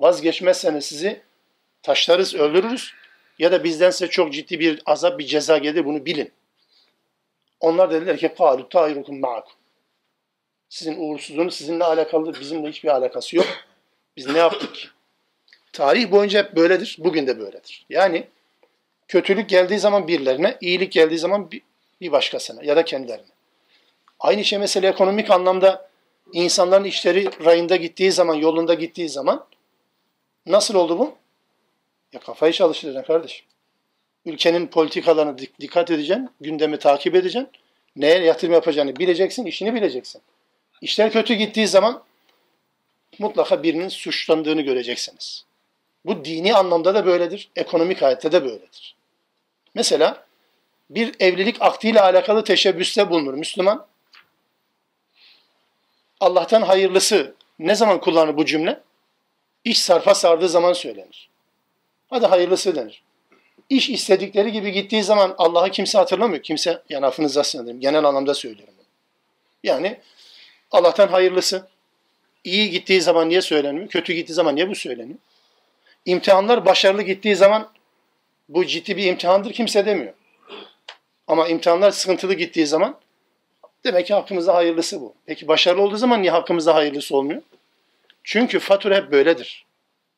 Vazgeçmezseniz sizi taşlarız, öldürürüz. Ya da bizden size çok ciddi bir azap, bir ceza gelir. Bunu bilin. Onlar dediler ki قَالُ تَعِرُكُمْ مَعَكُمْ sizin uğursuzluğunuz sizinle alakalı, bizimle hiçbir alakası yok. Biz ne yaptık? Tarih boyunca hep böyledir, bugün de böyledir. Yani kötülük geldiği zaman birilerine, iyilik geldiği zaman bir başkasına ya da kendilerine. Aynı şey mesela ekonomik anlamda insanların işleri rayında gittiği zaman, yolunda gittiği zaman nasıl oldu bu? Ya kafayı çalıştıracaksın kardeşim. Ülkenin politikalarına dikkat edeceksin, gündemi takip edeceksin. Neye yatırım yapacağını bileceksin, işini bileceksin. İşler kötü gittiği zaman mutlaka birinin suçlandığını göreceksiniz. Bu dini anlamda da böyledir, ekonomik hayatta da böyledir. Mesela bir evlilik akdiyle alakalı teşebbüste bulunur Müslüman. Allah'tan hayırlısı ne zaman kullanır bu cümle? İş sarfa sardığı zaman söylenir. Hadi hayırlısı denir. İş istedikleri gibi gittiği zaman Allah'ı kimse hatırlamıyor. Kimse, yani affınıza sığınırım, genel anlamda söylüyorum. Yani Allah'tan hayırlısı. İyi gittiği zaman niye söyleniyor? Kötü gittiği zaman niye bu söyleniyor? İmtihanlar başarılı gittiği zaman bu ciddi bir imtihandır kimse demiyor. Ama imtihanlar sıkıntılı gittiği zaman demek ki hakkımızda hayırlısı bu. Peki başarılı olduğu zaman niye hakkımızda hayırlısı olmuyor? Çünkü fatura hep böyledir.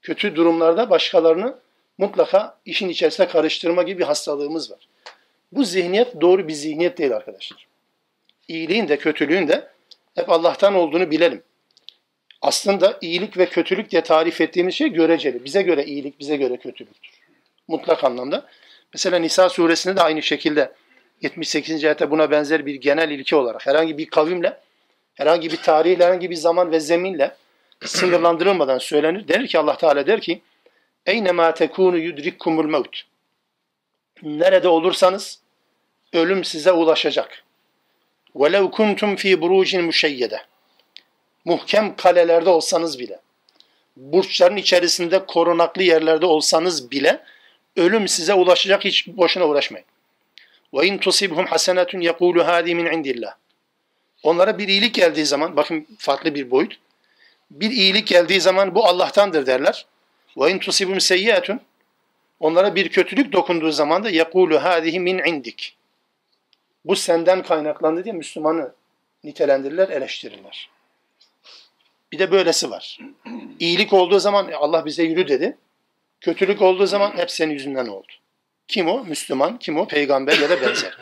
Kötü durumlarda başkalarını mutlaka işin içerisine karıştırma gibi bir hastalığımız var. Bu zihniyet doğru bir zihniyet değil arkadaşlar. İyiliğin de kötülüğün de hep Allah'tan olduğunu bilelim. Aslında iyilik ve kötülük diye tarif ettiğimiz şey göreceli. Bize göre iyilik, bize göre kötülüktür. Mutlak anlamda. Mesela Nisa suresinde de aynı şekilde 78. ayette buna benzer bir genel ilke olarak herhangi bir kavimle, herhangi bir tarihle, herhangi bir zaman ve zeminle sınırlandırılmadan söylenir. Denir ki Allah Teala der ki Eynemâ tekûnü yudrikkumul mevt. Nerede olursanız ölüm size ulaşacak. وَلَوْ كُنْتُمْ ف۪ي بُرُوجٍ مُشَيَّدَ Muhkem kalelerde olsanız bile, burçların içerisinde korunaklı yerlerde olsanız bile ölüm size ulaşacak hiç boşuna uğraşmayın. وَاِنْ تُصِبْهُمْ حَسَنَةٌ يَقُولُ هَذ۪ي مِنْ عِنْدِ اللّٰهِ Onlara bir iyilik geldiği zaman, bakın farklı bir boyut, bir iyilik geldiği zaman bu Allah'tandır derler. Ve in tusibum seyyiatun onlara bir kötülük dokunduğu zaman da yekulu hadihi min indik. bu senden kaynaklandı diye Müslümanı nitelendirirler, eleştirirler. Bir de böylesi var. İyilik olduğu zaman Allah bize yürü dedi. Kötülük olduğu zaman hep senin yüzünden oldu. Kim o? Müslüman. Kim o? Peygamber ya da benzer.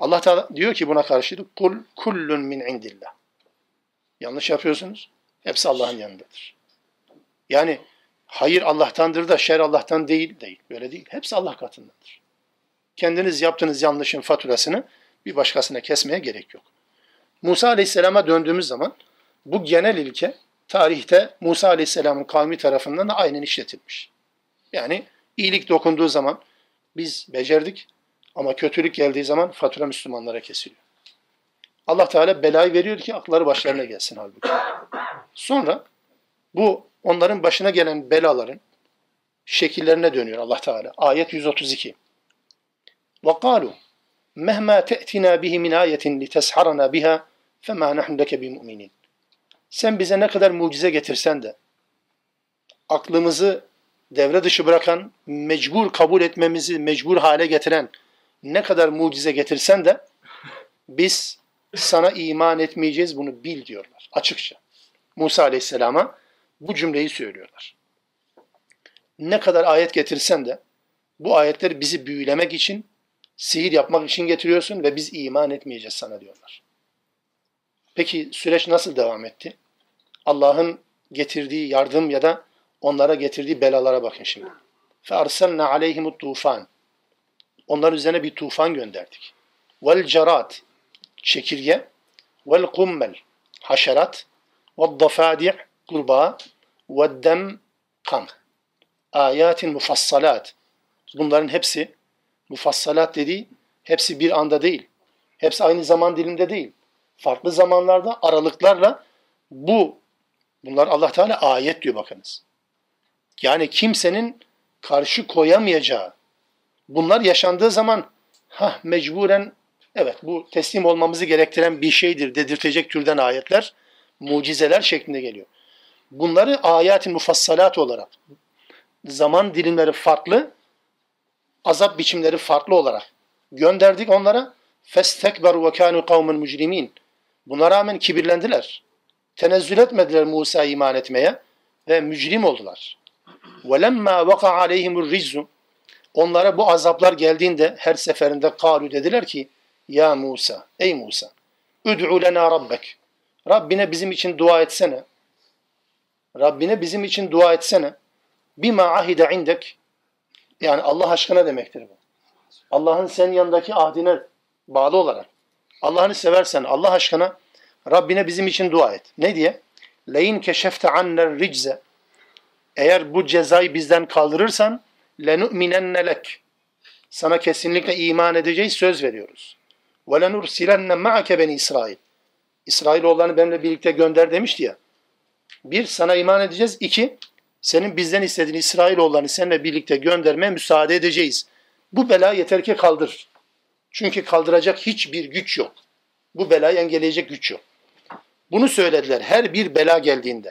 Allah Teala diyor ki buna karşılık kul kullun min indillah. Yanlış yapıyorsunuz. Hepsi Allah'ın yanındadır. Yani hayır Allah'tandır da şer Allah'tan değil değil. Böyle değil. Hepsi Allah katındadır. Kendiniz yaptığınız yanlışın faturasını bir başkasına kesmeye gerek yok. Musa Aleyhisselam'a döndüğümüz zaman bu genel ilke tarihte Musa Aleyhisselam'ın kavmi tarafından da aynen işletilmiş. Yani iyilik dokunduğu zaman biz becerdik ama kötülük geldiği zaman fatura Müslümanlara kesiliyor. Allah Teala belayı veriyor ki akları başlarına gelsin halbuki. Sonra bu onların başına gelen belaların şekillerine dönüyor Allah Teala. Ayet 132. وَقَالُوا Mehma te'tina bihi min ayetin li tesharana biha fema nahnu leke bi mu'minin. Sen bize ne kadar mucize getirsen de aklımızı devre dışı bırakan, mecbur kabul etmemizi mecbur hale getiren ne kadar mucize getirsen de biz sana iman etmeyeceğiz bunu bil diyorlar açıkça. Musa Aleyhisselam'a bu cümleyi söylüyorlar. Ne kadar ayet getirsen de bu ayetler bizi büyülemek için sihir yapmak için getiriyorsun ve biz iman etmeyeceğiz sana diyorlar. Peki süreç nasıl devam etti? Allah'ın getirdiği yardım ya da onlara getirdiği belalara bakın şimdi. فَاَرْسَلْنَا عَلَيْهِمُ الطُّوفَانِ Onların üzerine bir tufan gönderdik. وَالْجَرَاتِ Çekirge. وَالْقُمَّلْ Haşerat. وَالضَّفَادِعْ Kurbağa. وَالدَّمْ Kan. Ayatin mufassalat. Bunların hepsi mufassalat dediği hepsi bir anda değil. Hepsi aynı zaman dilimde değil. Farklı zamanlarda aralıklarla bu bunlar Allah Teala ayet diyor bakınız. Yani kimsenin karşı koyamayacağı bunlar yaşandığı zaman ha mecburen evet bu teslim olmamızı gerektiren bir şeydir dedirtecek türden ayetler mucizeler şeklinde geliyor. Bunları ayetin mufassalat olarak zaman dilimleri farklı azap biçimleri farklı olarak gönderdik onlara. Festekberu ve kanu kavmen mücrimin. Buna rağmen kibirlendiler. Tenezzül etmediler Musa iman etmeye ve mücrim oldular. وَلَمَّا وَقَعَ عَلَيْهِمُ الرِّزُّ Onlara bu azaplar geldiğinde her seferinde kalu dediler ki Ya Musa, ey Musa, üd'u lena rabbek. Rabbine bizim için dua etsene. Rabbine bizim için dua etsene. Bima ahide indek. yani Allah aşkına demektir bu. Allah'ın senin yanındaki ahdine bağlı olarak. Allah'ını seversen Allah aşkına Rabbine bizim için dua et. Ne diye? Leyin keşefte anner ricze eğer bu cezayı bizden kaldırırsan lenu'minenne lek. Sana kesinlikle iman edeceğiz söz veriyoruz. Ve lenursilenne ma'ake beni İsrail. İsrailoğullarını benimle birlikte gönder demişti ya. Bir, sana iman edeceğiz. İki, senin bizden istediğin İsrailoğullarını seninle birlikte göndermeye müsaade edeceğiz. Bu bela yeter ki kaldır. Çünkü kaldıracak hiçbir güç yok. Bu belayı engelleyecek güç yok. Bunu söylediler her bir bela geldiğinde.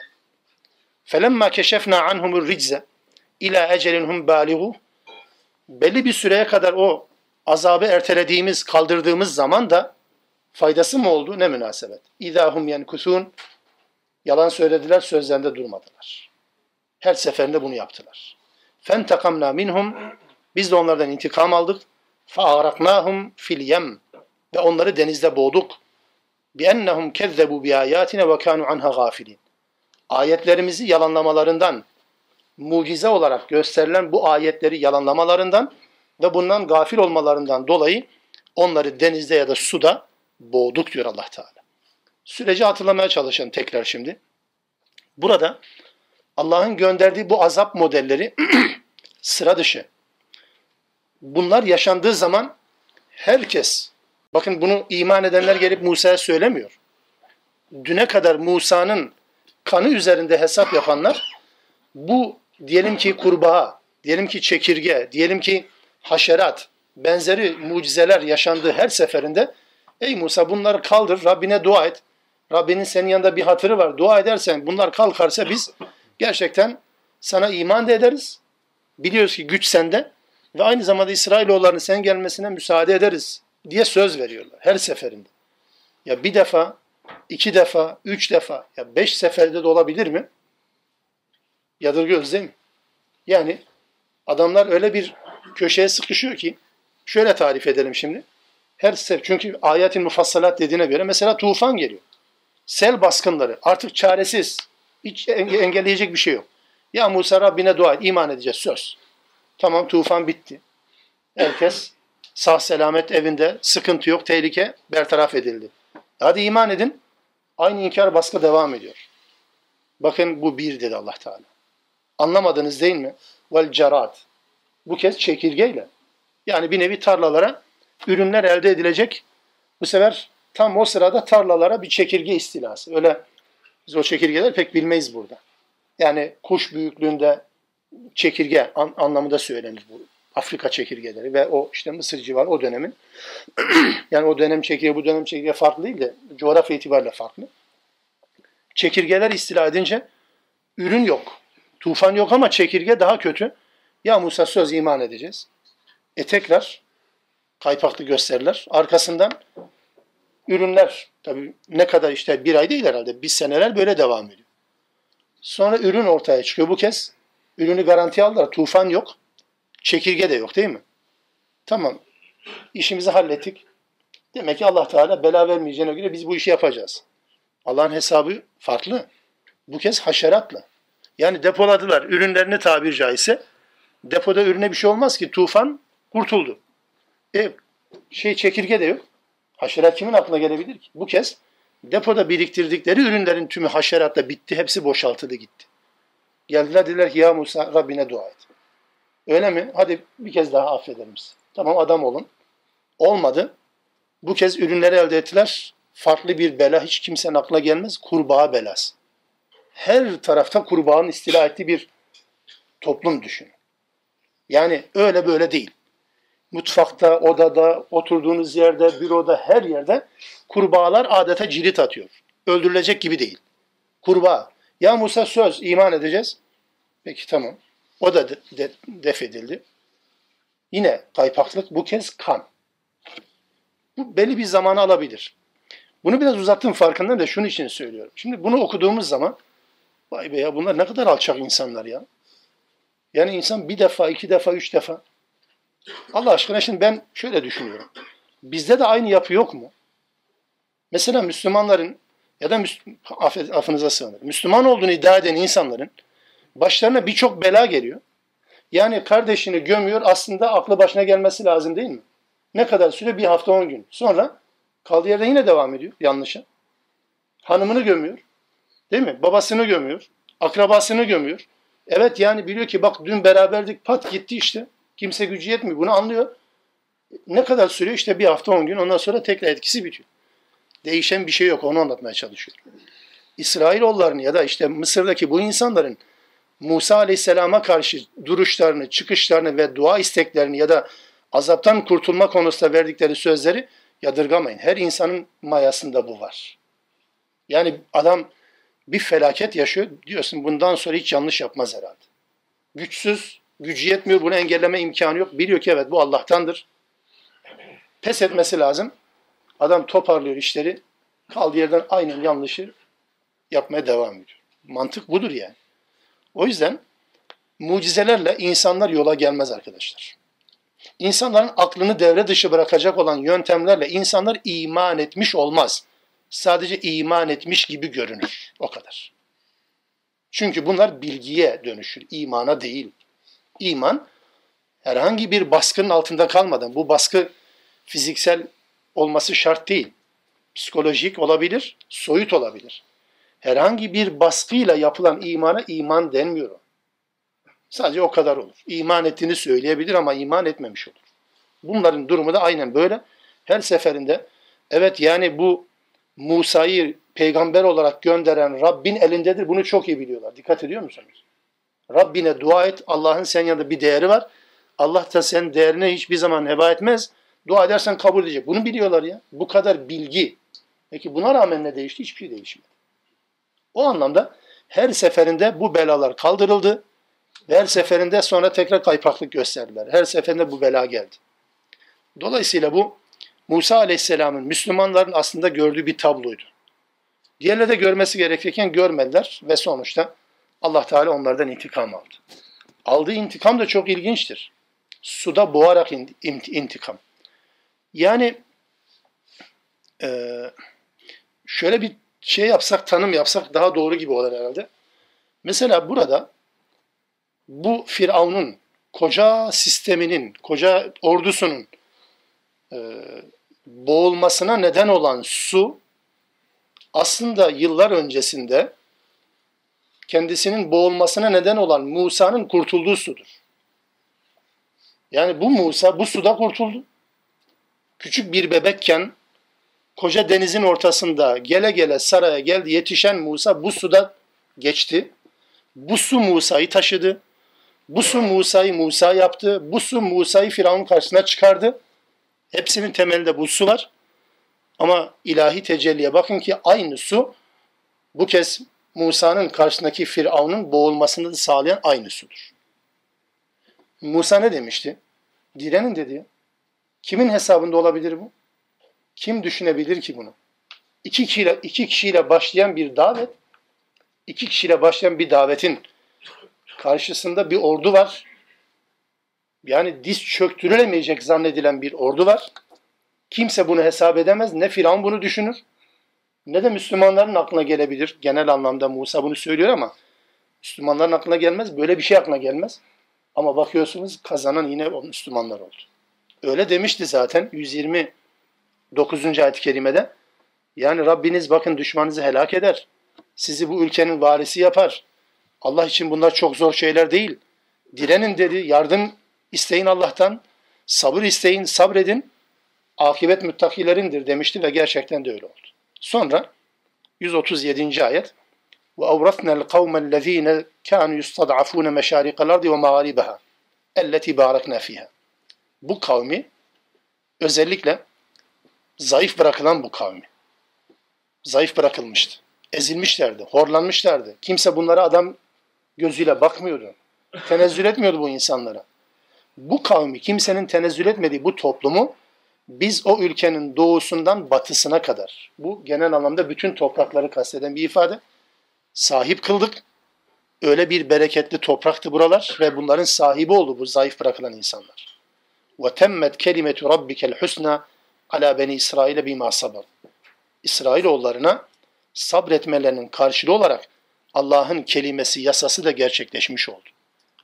فَلَمَّا كَشَفْنَا عَنْهُمُ الرِّجْزَ اِلَى اَجَلِنْهُمْ بَالِغُ Belli bir süreye kadar o azabı ertelediğimiz, kaldırdığımız zaman da faydası mı oldu? Ne münasebet. اِذَا هُمْ يَنْكُثُونَ Yalan söylediler, sözlerinde durmadılar. Her seferinde bunu yaptılar. Fen Fentekamna minhum biz de onlardan intikam aldık. Fa'araknahum fil yem ve onları denizde boğduk. Bi ennehumkezzebu bi ayatina ve kanu anha gafilin. Ayetlerimizi yalanlamalarından, mucize olarak gösterilen bu ayetleri yalanlamalarından ve bundan gafil olmalarından dolayı onları denizde ya da suda boğduk diyor Allah Teala. Süreci hatırlamaya çalışın tekrar şimdi. Burada Allah'ın gönderdiği bu azap modelleri [CLEARS THROAT] sıra dışı. Bunlar yaşandığı zaman herkes, bakın bunu iman edenler gelip Musa'ya söylemiyor. Düne kadar Musa'nın kanı üzerinde hesap yapanlar bu diyelim ki kurbağa, diyelim ki çekirge, diyelim ki haşerat, benzeri mucizeler yaşandığı her seferinde ey Musa bunları kaldır, Rabbine dua et. Rabbinin senin yanında bir hatırı var. Dua edersen bunlar kalkarsa biz gerçekten sana iman da ederiz. Biliyoruz ki güç sende ve aynı zamanda İsrailoğullarının sen gelmesine müsaade ederiz diye söz veriyorlar her seferinde. Ya bir defa iki defa, üç defa, ya beş seferde de olabilir mi? Yadırgıyoruz değil mi? Yani adamlar öyle bir köşeye sıkışıyor ki, şöyle tarif edelim şimdi. Her sefer, çünkü ayetin mufassalat dediğine göre mesela tufan geliyor. Sel baskınları artık çaresiz. Hiç engelleyecek bir şey yok. Ya Musa Rabbine dua et, iman edeceğiz söz. Tamam tufan bitti. Herkes sağ selamet evinde, sıkıntı yok, tehlike bertaraf edildi. Hadi iman edin. Aynı inkar baskı devam ediyor. Bakın bu bir dedi Allah Teala. Anlamadınız değil mi? Vel cerat. Bu kez çekirgeyle. Yani bir nevi tarlalara ürünler elde edilecek. Bu sefer tam o sırada tarlalara bir çekirge istilası. Öyle biz o çekirgeler pek bilmeyiz burada. Yani kuş büyüklüğünde çekirge an, anlamında söylenir bu. Afrika çekirgeleri ve o işte Mısır civarı o dönemin [CLEARS THROAT] yani o dönem çekirge bu dönem çekirge farklı değil de coğrafya itibariyle farklı. Çekirgeler istila edince ürün yok. Tufan yok ama çekirge daha kötü. Ya Musa söz iman edeceğiz. E tekrar kaypaklı gösterirler. Arkasından ürünler tabii ne kadar işte bir ay değil herhalde. Bir seneler böyle devam ediyor. Sonra ürün ortaya çıkıyor. Bu kez ürünü garanti aldılar. Tufan yok. Çekirge de yok değil mi? Tamam. İşimizi hallettik. Demek ki Allah Teala bela vermeyeceğine göre biz bu işi yapacağız. Allah'ın hesabı farklı. Bu kez haşeratla. Yani depoladılar ürünlerini tabir caizse. Depoda ürüne bir şey olmaz ki. Tufan kurtuldu. E, şey çekirge de yok. Haşerat kimin aklına gelebilir ki? Bu kez depoda biriktirdikleri ürünlerin tümü haşeratla bitti. Hepsi boşaltıldı gitti. Geldiler dediler ki ya Musa Rabbine dua et. Öyle mi? Hadi bir kez daha affeder misin? Tamam adam olun. Olmadı. Bu kez ürünleri elde ettiler. Farklı bir bela hiç kimsenin aklına gelmez. Kurbağa belası. Her tarafta kurbağanın istila ettiği bir toplum düşün. Yani öyle böyle değil. Mutfakta, odada, oturduğunuz yerde, büroda, her yerde kurbağalar adeta cirit atıyor. Öldürülecek gibi değil. Kurbağa. Ya Musa söz iman edeceğiz. Peki tamam. O da de, de, def edildi. Yine kaypaklık bu kez kan. Bu belli bir zamanı alabilir. Bunu biraz uzattım farkındayım da şunun için söylüyorum. Şimdi bunu okuduğumuz zaman vay be ya bunlar ne kadar alçak insanlar ya. Yani insan bir defa, iki defa, üç defa. Allah aşkına şimdi ben şöyle düşünüyorum. Bizde de aynı yapı yok mu? Mesela Müslümanların ya da affınıza sığınırım. Müslüman olduğunu iddia eden insanların başlarına birçok bela geliyor. Yani kardeşini gömüyor aslında aklı başına gelmesi lazım değil mi? Ne kadar süre? Bir hafta on gün. Sonra kaldığı yerde yine devam ediyor yanlışa. Hanımını gömüyor. Değil mi? Babasını gömüyor. Akrabasını gömüyor. Evet yani biliyor ki bak dün beraberdik pat gitti işte. Kimse gücü yetmiyor. Bunu anlıyor. Ne kadar sürüyor? İşte bir hafta on gün. Ondan sonra tekrar etkisi bitiyor. Değişen bir şey yok. Onu anlatmaya çalışıyor. İsrailoğullarını ya da işte Mısır'daki bu insanların Musa Aleyhisselam'a karşı duruşlarını, çıkışlarını ve dua isteklerini ya da azaptan kurtulma konusunda verdikleri sözleri yadırgamayın. Her insanın mayasında bu var. Yani adam bir felaket yaşıyor. Diyorsun bundan sonra hiç yanlış yapmaz herhalde. Güçsüz, gücü yetmiyor, bunu engelleme imkanı yok. Biliyor ki evet bu Allah'tandır. Pes etmesi lazım. Adam toparlıyor işleri. Kaldığı yerden aynen yanlışı yapmaya devam ediyor. Mantık budur yani. O yüzden mucizelerle insanlar yola gelmez arkadaşlar. İnsanların aklını devre dışı bırakacak olan yöntemlerle insanlar iman etmiş olmaz. Sadece iman etmiş gibi görünür. O kadar. Çünkü bunlar bilgiye dönüşür, imana değil. İman herhangi bir baskının altında kalmadan, bu baskı fiziksel olması şart değil. Psikolojik olabilir, soyut olabilir herhangi bir baskıyla yapılan imana iman denmiyor. Sadece o kadar olur. İman ettiğini söyleyebilir ama iman etmemiş olur. Bunların durumu da aynen böyle. Her seferinde evet yani bu Musa'yı peygamber olarak gönderen Rabbin elindedir. Bunu çok iyi biliyorlar. Dikkat ediyor musunuz? Rabbine dua et. Allah'ın senin yanında bir değeri var. Allah da senin değerine hiçbir zaman heba etmez. Dua edersen kabul edecek. Bunu biliyorlar ya. Bu kadar bilgi. Peki buna rağmen ne değişti? Hiçbir şey değişmedi. O anlamda her seferinde bu belalar kaldırıldı. Ve her seferinde sonra tekrar kaypaklık gösterdiler. Her seferinde bu bela geldi. Dolayısıyla bu Musa Aleyhisselam'ın Müslümanların aslında gördüğü bir tabloydu. Diğerleri de görmesi gerekirken görmediler ve sonuçta Allah Teala onlardan intikam aldı. Aldığı intikam da çok ilginçtir. Suda boğarak intikam. Yani şöyle bir şey yapsak, tanım yapsak daha doğru gibi olur herhalde. Mesela burada bu Firavun'un koca sisteminin, koca ordusunun e, boğulmasına neden olan su aslında yıllar öncesinde kendisinin boğulmasına neden olan Musa'nın kurtulduğu sudur. Yani bu Musa bu suda kurtuldu. Küçük bir bebekken koca denizin ortasında gele gele saraya geldi yetişen Musa bu suda geçti. Bu su Musa'yı taşıdı. Bu su Musa'yı Musa yaptı. Bu su Musa'yı Firavun karşısına çıkardı. Hepsinin temelinde bu su var. Ama ilahi tecelliye bakın ki aynı su bu kez Musa'nın karşısındaki Firavun'un boğulmasını da sağlayan aynı sudur. Musa ne demişti? Direnin dedi. Kimin hesabında olabilir bu? Kim düşünebilir ki bunu? İki kişiyle, iki kişiyle başlayan bir davet, iki kişiyle başlayan bir davetin karşısında bir ordu var. Yani diz çöktürülemeyecek zannedilen bir ordu var. Kimse bunu hesap edemez. Ne Firavun bunu düşünür, ne de Müslümanların aklına gelebilir. Genel anlamda Musa bunu söylüyor ama Müslümanların aklına gelmez. Böyle bir şey aklına gelmez. Ama bakıyorsunuz kazanan yine o Müslümanlar oldu. Öyle demişti zaten 129. ayet-i kerimede. Yani Rabbiniz bakın düşmanınızı helak eder. Sizi bu ülkenin varisi yapar. Allah için bunlar çok zor şeyler değil. Direnin dedi, yardım isteyin Allah'tan, sabır isteyin, sabredin. Akibet müttakilerindir demişti ve gerçekten de öyle oldu. Sonra 137. ayet ve avratna'l kavmellezine kanu yustad'afun meşariqal ardi ve mağaribaha elleti barakna fiha. Bu kavmi özellikle zayıf bırakılan bu kavmi. Zayıf bırakılmıştı. Ezilmişlerdi, horlanmışlardı. Kimse bunlara adam gözüyle bakmıyordu. Tenezzül etmiyordu bu insanlara. Bu kavmi, kimsenin tenezzül etmediği bu toplumu biz o ülkenin doğusundan batısına kadar, bu genel anlamda bütün toprakları kasteden bir ifade, sahip kıldık. Öyle bir bereketli topraktı buralar ve bunların sahibi oldu bu zayıf bırakılan insanlar. Temmet kelimetu rabbikel husna ala beni İsrail'e bima sabır. İsrailoğullarına sabretmelerinin karşılığı olarak Allah'ın kelimesi, yasası da gerçekleşmiş oldu.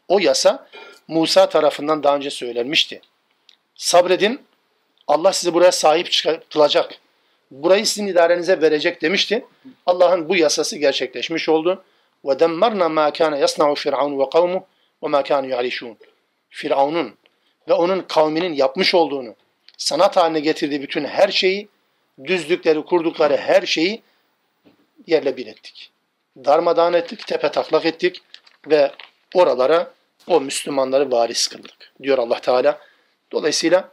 O yasa Musa tarafından daha önce söylenmişti. Sabredin, Allah sizi buraya sahip kılacak. Burayı sizin idarenize verecek demişti. Allah'ın bu yasası gerçekleşmiş oldu. Kana yasna'u firavun ve kavmu ve ma kanu ya'rişun. Firavun'un ve onun kavminin yapmış olduğunu, sanat haline getirdiği bütün her şeyi, düzlükleri, kurdukları her şeyi yerle bir ettik. Darmadağın ettik, tepe taklak ettik ve oralara o Müslümanları varis kıldık diyor Allah Teala. Dolayısıyla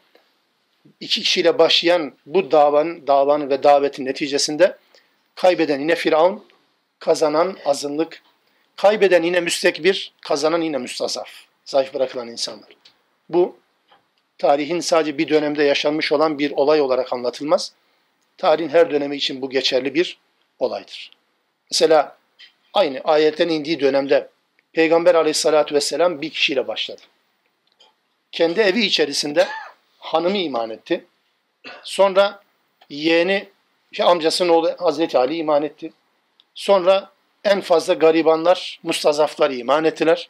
iki kişiyle başlayan bu davanın, davanın ve davetin neticesinde kaybeden yine Firavun, kazanan azınlık, kaybeden yine müstekbir, kazanan yine müstazaf, zayıf bırakılan insanlar. Bu tarihin sadece bir dönemde yaşanmış olan bir olay olarak anlatılmaz. Tarihin her dönemi için bu geçerli bir olaydır. Mesela aynı ayetten indiği dönemde Peygamber aleyhissalatü vesselam bir kişiyle başladı. Kendi evi içerisinde hanımı iman etti. Sonra yeğeni, şey, amcasının oğlu Hazreti Ali iman etti. Sonra en fazla garibanlar, mustazaflar iman ettiler.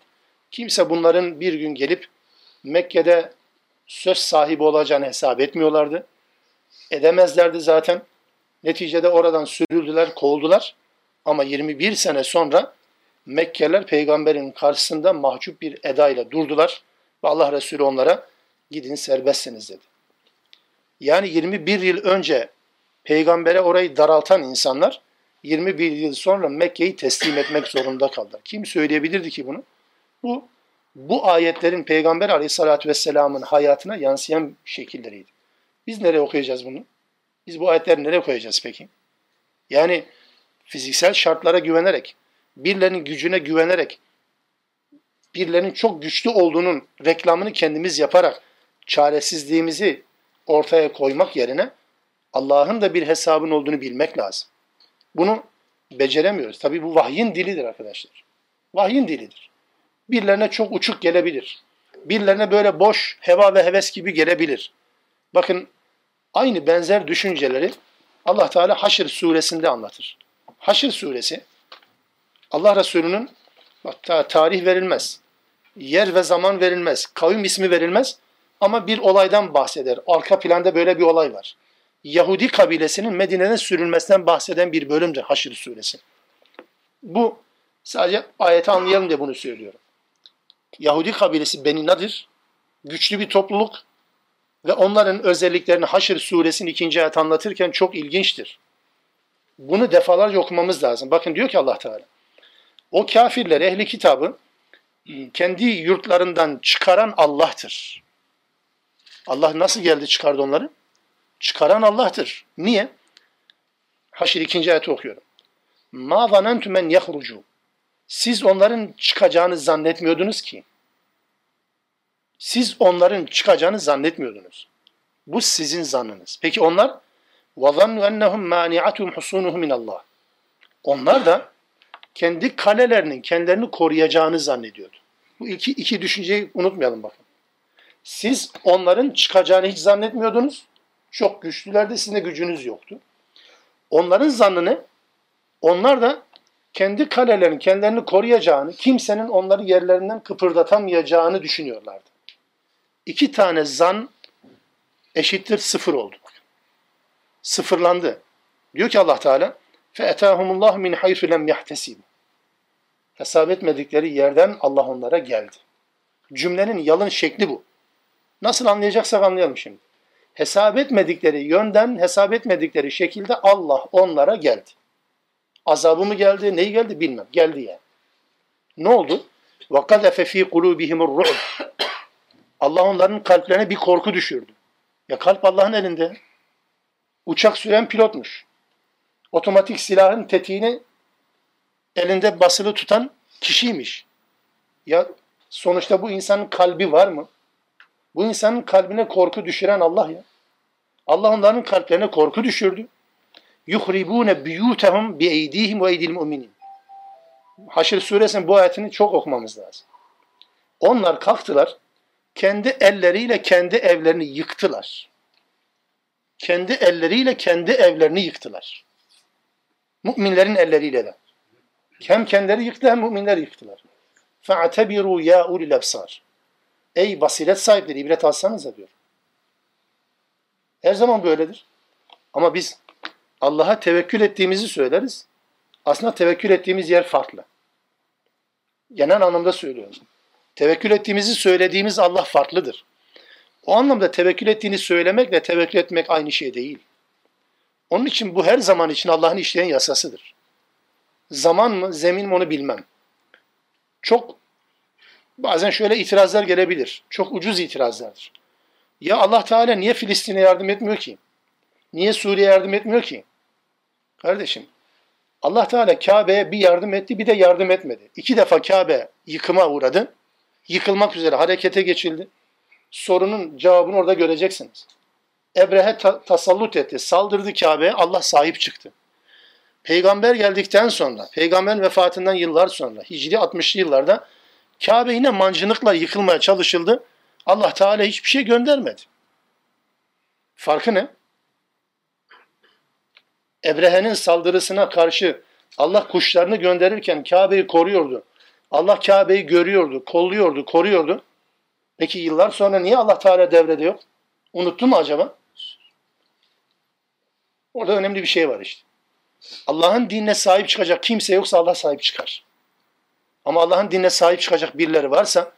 Kimse bunların bir gün gelip Mekke'de söz sahibi olacağını hesap etmiyorlardı. Edemezlerdi zaten. Neticede oradan sürüldüler, kovuldular. Ama 21 sene sonra Mekkeliler peygamberin karşısında mahcup bir edayla durdular. Ve Allah Resulü onlara gidin serbestsiniz dedi. Yani 21 yıl önce peygambere orayı daraltan insanlar 21 yıl sonra Mekke'yi teslim etmek zorunda kaldılar. Kim söyleyebilirdi ki bunu? Bu bu ayetlerin Peygamber Aleyhisselatü vesselamın hayatına yansıyan şekilleriydi. Biz nereye okuyacağız bunu? Biz bu ayetleri nereye koyacağız peki? Yani fiziksel şartlara güvenerek, birilerinin gücüne güvenerek, birilerinin çok güçlü olduğunun reklamını kendimiz yaparak çaresizliğimizi ortaya koymak yerine Allah'ın da bir hesabın olduğunu bilmek lazım. Bunu beceremiyoruz. Tabii bu vahyin dilidir arkadaşlar. Vahyin dilidir. Birilerine çok uçuk gelebilir. Birilerine böyle boş, heva ve heves gibi gelebilir. Bakın aynı benzer düşünceleri Allah Teala Haşr suresinde anlatır. Haşr suresi Allah Resulü'nün hatta tarih verilmez. Yer ve zaman verilmez. Kavim ismi verilmez. Ama bir olaydan bahseder. Arka planda böyle bir olay var. Yahudi kabilesinin Medine'den sürülmesinden bahseden bir bölümdür Haşr suresi. Bu sadece ayeti anlayalım diye bunu söylüyorum. Yahudi kabilesi Beni Nadir güçlü bir topluluk ve onların özelliklerini Haşr suresinin ikinci ayet anlatırken çok ilginçtir. Bunu defalarca okumamız lazım. Bakın diyor ki Allah Teala. O kafirler, ehli kitabı kendi yurtlarından çıkaran Allah'tır. Allah nasıl geldi çıkardı onları? Çıkaran Allah'tır. Niye? Haşr ikinci ayeti okuyorum. Ma zanentu men yahrucu. Siz onların çıkacağını zannetmiyordunuz ki. Siz onların çıkacağını zannetmiyordunuz. Bu sizin zannınız. Peki onlar وَظَنُّ اَنَّهُمْ مَانِعَتُهُمْ حُسُونُهُ مِنَ اللّٰهِ Onlar da kendi kalelerinin kendilerini koruyacağını zannediyordu. Bu iki, iki düşünceyi unutmayalım bakın. Siz onların çıkacağını hiç zannetmiyordunuz. Çok güçlülerdi, sizin de gücünüz yoktu. Onların zannını, onlar da kendi kalelerini, kendilerini koruyacağını, kimsenin onları yerlerinden kıpırdatamayacağını düşünüyorlardı. İki tane zan eşittir sıfır oldu. Sıfırlandı. Diyor ki Allah Teala, فَاَتَاهُمُ اللّٰهُ مِنْ حَيْثُ لَمْ يَحْتَسِبُ Hesap etmedikleri yerden Allah onlara geldi. Cümlenin yalın şekli bu. Nasıl anlayacaksak anlayalım şimdi. Hesap etmedikleri yönden, hesap etmedikleri şekilde Allah onlara geldi. Azabı mı geldi, neyi geldi bilmem. Geldi yani. Ne oldu? وَقَذَفَ ف۪ي قُلُوبِهِمُ الرُّعْبِ Allah onların kalplerine bir korku düşürdü. Ya kalp Allah'ın elinde. Uçak süren pilotmuş. Otomatik silahın tetiğini elinde basılı tutan kişiymiş. Ya sonuçta bu insanın kalbi var mı? Bu insanın kalbine korku düşüren Allah ya. Allah onların kalplerine korku düşürdü. yuhribune biyutehum bi eydihim ve eydil müminin. Haşr suresinin bu ayetini çok okumamız lazım. Onlar kalktılar, kendi elleriyle kendi evlerini yıktılar. Kendi elleriyle kendi evlerini yıktılar. Müminlerin elleriyle de. Hem kendileri yıktı hem müminler yıktılar. فَاَعْتَبِرُوا يَا اُلِ الْاَبْصَارِ Ey basiret sahipleri ibret alsanıza diyor. Her zaman böyledir. Ama biz Allah'a tevekkül ettiğimizi söyleriz. Aslında tevekkül ettiğimiz yer farklı. Genel anlamda söylüyorum. Tevekkül ettiğimizi söylediğimiz Allah farklıdır. O anlamda tevekkül ettiğini söylemekle tevekkül etmek aynı şey değil. Onun için bu her zaman için Allah'ın işleyen yasasıdır. Zaman mı, zemin mi onu bilmem. Çok bazen şöyle itirazlar gelebilir. Çok ucuz itirazlardır. Ya Allah Teala niye Filistin'e yardım etmiyor ki? Niye Suriye yardım etmiyor ki? Kardeşim, Allah Teala Kabe'ye bir yardım etti, bir de yardım etmedi. İki defa Kabe yıkıma uğradı. Yıkılmak üzere harekete geçildi. Sorunun cevabını orada göreceksiniz. Ebrehe ta tasallut etti, saldırdı Kabe'ye, Allah sahip çıktı. Peygamber geldikten sonra, peygamberin vefatından yıllar sonra, Hicri 60'lı yıllarda Kabe yine mancınıkla yıkılmaya çalışıldı. Allah Teala hiçbir şey göndermedi. Farkı ne? Ebrehe'nin saldırısına karşı Allah kuşlarını gönderirken Kabe'yi koruyordu. Allah Kabe'yi görüyordu, kolluyordu, koruyordu. Peki yıllar sonra niye Allah Teala devrede yok? Unuttu mu acaba? Orada önemli bir şey var işte. Allah'ın dinine sahip çıkacak kimse yoksa Allah sahip çıkar. Ama Allah'ın dinine sahip çıkacak birileri varsa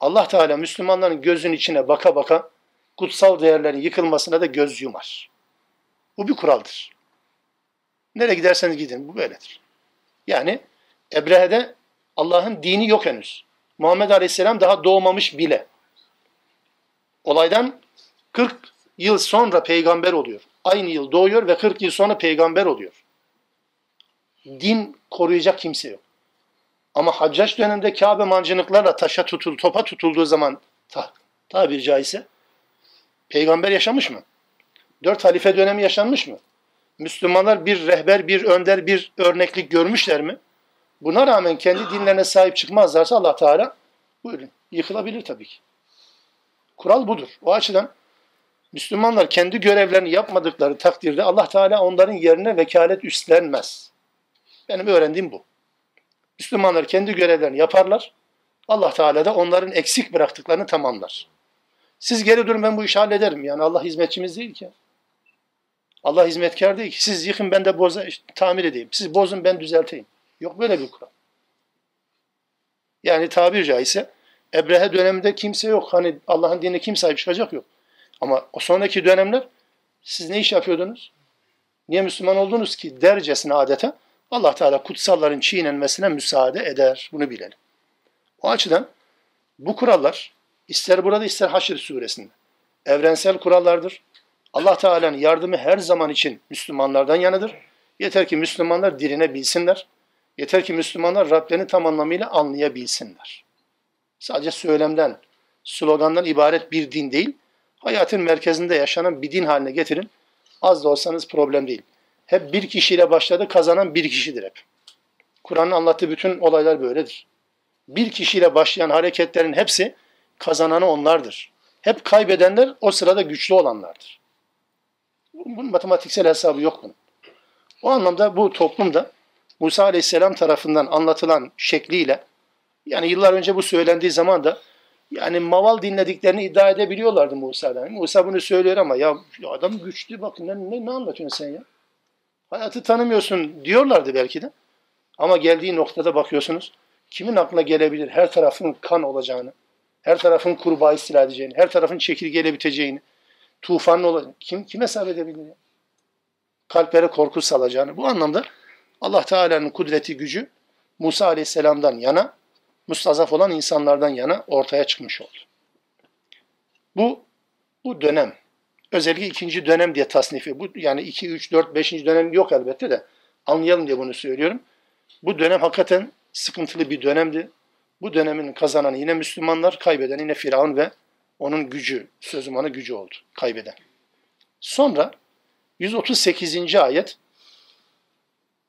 Allah Teala Müslümanların gözün içine baka baka kutsal değerlerin yıkılmasına da göz yumar. Bu bir kuraldır. Nereye giderseniz gidin bu böyledir. Yani Ebrehe'de Allah'ın dini yok henüz. Muhammed Aleyhisselam daha doğmamış bile. Olaydan 40 yıl sonra peygamber oluyor. Aynı yıl doğuyor ve 40 yıl sonra peygamber oluyor. Din koruyacak kimse yok. Ama Haccaç döneminde Kabe mancınıklarla taşa tutul, topa tutulduğu zaman ta, tabiri caizse peygamber yaşamış mı? Dört halife dönemi yaşanmış mı? Müslümanlar bir rehber, bir önder, bir örneklik görmüşler mi? Buna rağmen kendi dinlerine sahip çıkmazlarsa Allah Teala buyurun yıkılabilir tabii ki. Kural budur. O açıdan Müslümanlar kendi görevlerini yapmadıkları takdirde Allah Teala onların yerine vekalet üstlenmez. Benim öğrendiğim bu. Müslümanlar kendi görevlerini yaparlar. Allah Teala da onların eksik bıraktıklarını tamamlar. Siz geri durun ben bu işi hallederim. Yani Allah hizmetçimiz değil ki. Allah hizmetkar değil ki. Siz yıkın ben de boza, tamir edeyim. Siz bozun ben düzelteyim. Yok böyle bir kural. Yani tabir caizse Ebrehe döneminde kimse yok. Hani Allah'ın dinine kim sahip çıkacak yok. Ama o sonraki dönemler siz ne iş yapıyordunuz? Niye Müslüman oldunuz ki dercesine adeta Allah Teala kutsalların çiğnenmesine müsaade eder. Bunu bilelim. O açıdan bu kurallar ister burada ister Haşr suresinde evrensel kurallardır. Allah Teala'nın yardımı her zaman için Müslümanlardan yanıdır. Yeter ki Müslümanlar dirine bilsinler. Yeter ki Müslümanlar Rablerini tam anlamıyla anlayabilsinler. Sadece söylemden, slogandan ibaret bir din değil, hayatın merkezinde yaşanan bir din haline getirin. Az da olsanız problem değil. Hep bir kişiyle başladı, kazanan bir kişidir hep. Kur'an'ın anlattığı bütün olaylar böyledir. Bir kişiyle başlayan hareketlerin hepsi kazananı onlardır. Hep kaybedenler o sırada güçlü olanlardır. Bunun matematiksel hesabı yok bunun. O anlamda bu toplumda Musa Aleyhisselam tarafından anlatılan şekliyle yani yıllar önce bu söylendiği zaman da yani maval dinlediklerini iddia edebiliyorlardı Musa'dan. Musa bunu söylüyor ama ya adam güçlü bakın ne, ne, anlatıyorsun sen ya? Hayatı tanımıyorsun diyorlardı belki de. Ama geldiği noktada bakıyorsunuz kimin aklına gelebilir her tarafın kan olacağını, her tarafın kurbağa istila edeceğini, her tarafın çekirgeyle biteceğini, tufanlı olacağını kim kim hesap edebilir? Kalplere korku salacağını. Bu anlamda Allah Teala'nın kudreti gücü Musa Aleyhisselam'dan yana, mustazaf olan insanlardan yana ortaya çıkmış oldu. Bu bu dönem özellikle ikinci dönem diye tasnifi. Bu yani 2 3 4 5. dönem yok elbette de anlayalım diye bunu söylüyorum. Bu dönem hakikaten sıkıntılı bir dönemdi. Bu dönemin kazananı yine Müslümanlar, kaybeden yine Firavun ve onun gücü, sözüm gücü oldu, kaybeden. Sonra 138. ayet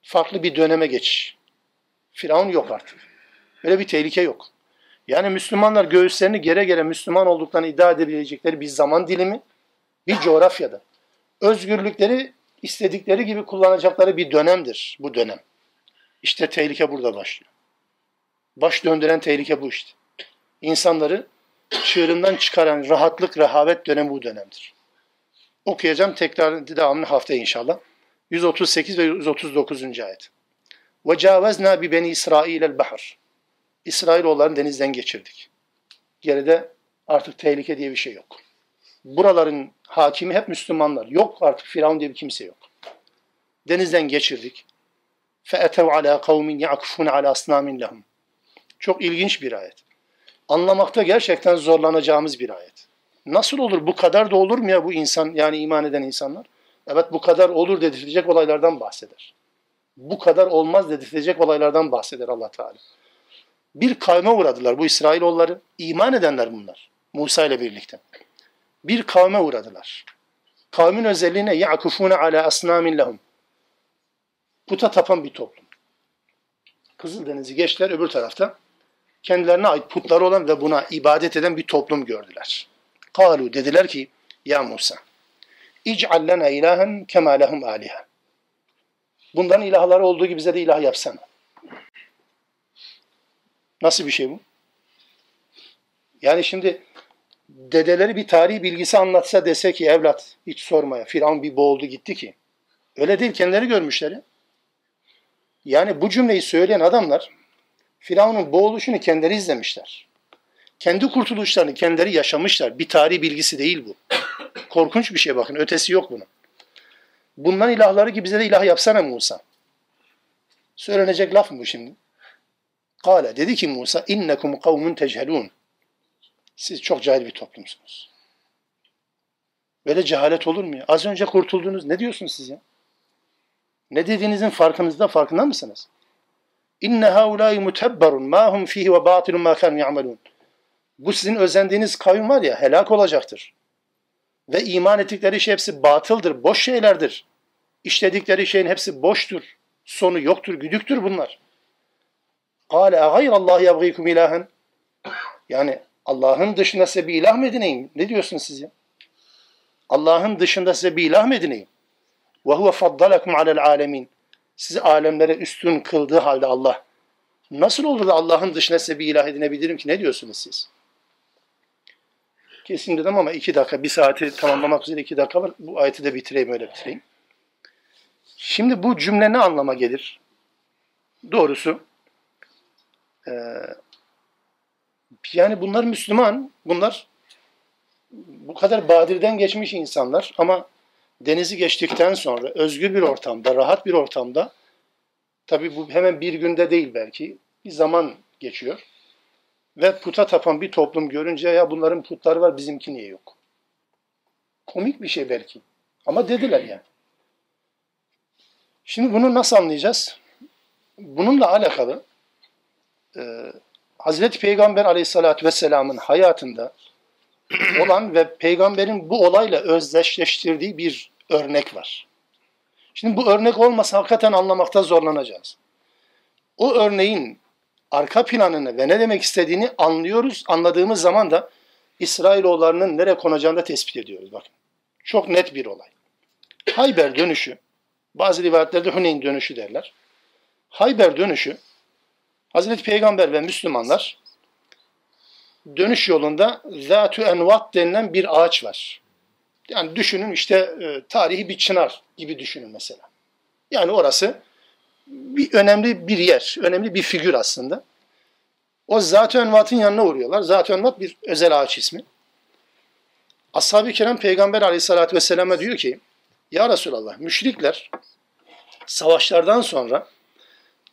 farklı bir döneme geç. Firavun yok artık. Böyle bir tehlike yok. Yani Müslümanlar göğüslerini gere gere Müslüman olduklarını iddia edebilecekleri bir zaman dilimi, bir coğrafyada. Özgürlükleri istedikleri gibi kullanacakları bir dönemdir bu dönem. İşte tehlike burada başlıyor. Baş döndüren tehlike bu işte. İnsanları çığırından çıkaran rahatlık, rehavet dönemi bu dönemdir. Okuyacağım tekrar devamını haftaya inşallah. 138 ve 139. ayet. Beni İsrail el bahr. İsrailoğullarını denizden geçirdik. Geride artık tehlike diye bir şey yok Buraların hakimi hep Müslümanlar. Yok artık Firavun diye bir kimse yok. Denizden geçirdik. فَاَتَوْ عَلَى قَوْمٍ يَعْكُفُونَ عَلَى أَصْنَامٍ لَهُمْ Çok ilginç bir ayet. Anlamakta gerçekten zorlanacağımız bir ayet. Nasıl olur? Bu kadar da olur mu ya bu insan yani iman eden insanlar? Evet bu kadar olur dedirtecek olaylardan bahseder. Bu kadar olmaz dedirtecek olaylardan bahseder Allah Teala. Bir kavme uğradılar bu İsrailoğulları. iman edenler bunlar. Musa ile birlikte. Bir kavme uğradılar. Kavmin özelliğine yakufune ala asnamin lehum. Puta tapan bir toplum. Kızıldeniz'i geçtiler öbür tarafta. Kendilerine ait putları olan ve buna ibadet eden bir toplum gördüler. Kalu dediler ki ya Musa İc'al lena ilahen kema lehum aliha. Bundan ilahları olduğu gibi bize de ilah yapsana. Nasıl bir şey bu? Yani şimdi dedeleri bir tarihi bilgisi anlatsa dese ki evlat hiç sormaya Firavun bir boğuldu gitti ki. Öyle değil kendileri görmüşler ya. Yani bu cümleyi söyleyen adamlar Firavun'un boğuluşunu kendileri izlemişler. Kendi kurtuluşlarını kendileri yaşamışlar. Bir tarihi bilgisi değil bu. Korkunç bir şey bakın. Ötesi yok bunun. Bundan ilahları gibi bize de ilah yapsana Musa. Söylenecek laf mı şimdi? Kale dedi ki Musa innekum kavmun techelun. Siz çok cahil bir toplumsunuz. Böyle cehalet olur mu ya? Az önce kurtuldunuz. Ne diyorsunuz siz ya? Ne dediğinizin farkınızda farkında mısınız? İnne haulâi mutebberun mâ hum fîhi ve bâtilun mâ kânû ya'melûn. Bu sizin özendiğiniz kavim var ya helak olacaktır. Ve iman ettikleri şey hepsi batıldır, boş şeylerdir. İşledikleri şeyin hepsi boştur. Sonu yoktur, güdüktür bunlar. Kâle gayrallahi yabgîkum ilahen. Yani Allah'ın dışında size bir ilah mı edineyim? Ne diyorsunuz siz ya? Allah'ın dışında size bir ilah mı edineyim? Ve huve faddalakum alel alemin. sizi alemlere üstün kıldığı halde Allah nasıl olur da Allah'ın dışına size bir ilah edinebilirim ki? Ne diyorsunuz siz? Kesin dedim ama iki dakika, bir saati tamamlamak üzere iki dakika var. Bu ayeti de bitireyim, öyle bitireyim. Şimdi bu cümle ne anlama gelir? Doğrusu yani bunlar Müslüman, bunlar bu kadar badirden geçmiş insanlar ama denizi geçtikten sonra özgür bir ortamda, rahat bir ortamda tabi bu hemen bir günde değil belki bir zaman geçiyor. Ve puta tapan bir toplum görünce ya bunların putları var bizimki niye yok? Komik bir şey belki. Ama dediler yani. Şimdi bunu nasıl anlayacağız? Bununla alakalı e, Hazreti Peygamber aleyhissalatü vesselamın hayatında [CLEARS THROAT] olan ve peygamberin bu olayla özdeşleştirdiği bir örnek var. Şimdi bu örnek olmasa hakikaten anlamakta zorlanacağız. O örneğin arka planını ve ne demek istediğini anlıyoruz. Anladığımız zaman da İsrailoğullarının nereye konacağını da tespit ediyoruz. Bakın. Çok net bir olay. Hayber dönüşü, bazı rivayetlerde Huneyn dönüşü derler. Hayber dönüşü, Hazreti Peygamber ve Müslümanlar dönüş yolunda Zatü Envat denilen bir ağaç var. Yani düşünün işte e, tarihi bir çınar gibi düşünün mesela. Yani orası bir önemli bir yer, önemli bir figür aslında. O Zat-ı Envat'ın yanına uğruyorlar. Zat-ı Envat bir özel ağaç ismi. Ashab-ı Kiram Peygamber aleyhissalatü vesselam'a diyor ki, Ya Resulallah, müşrikler savaşlardan sonra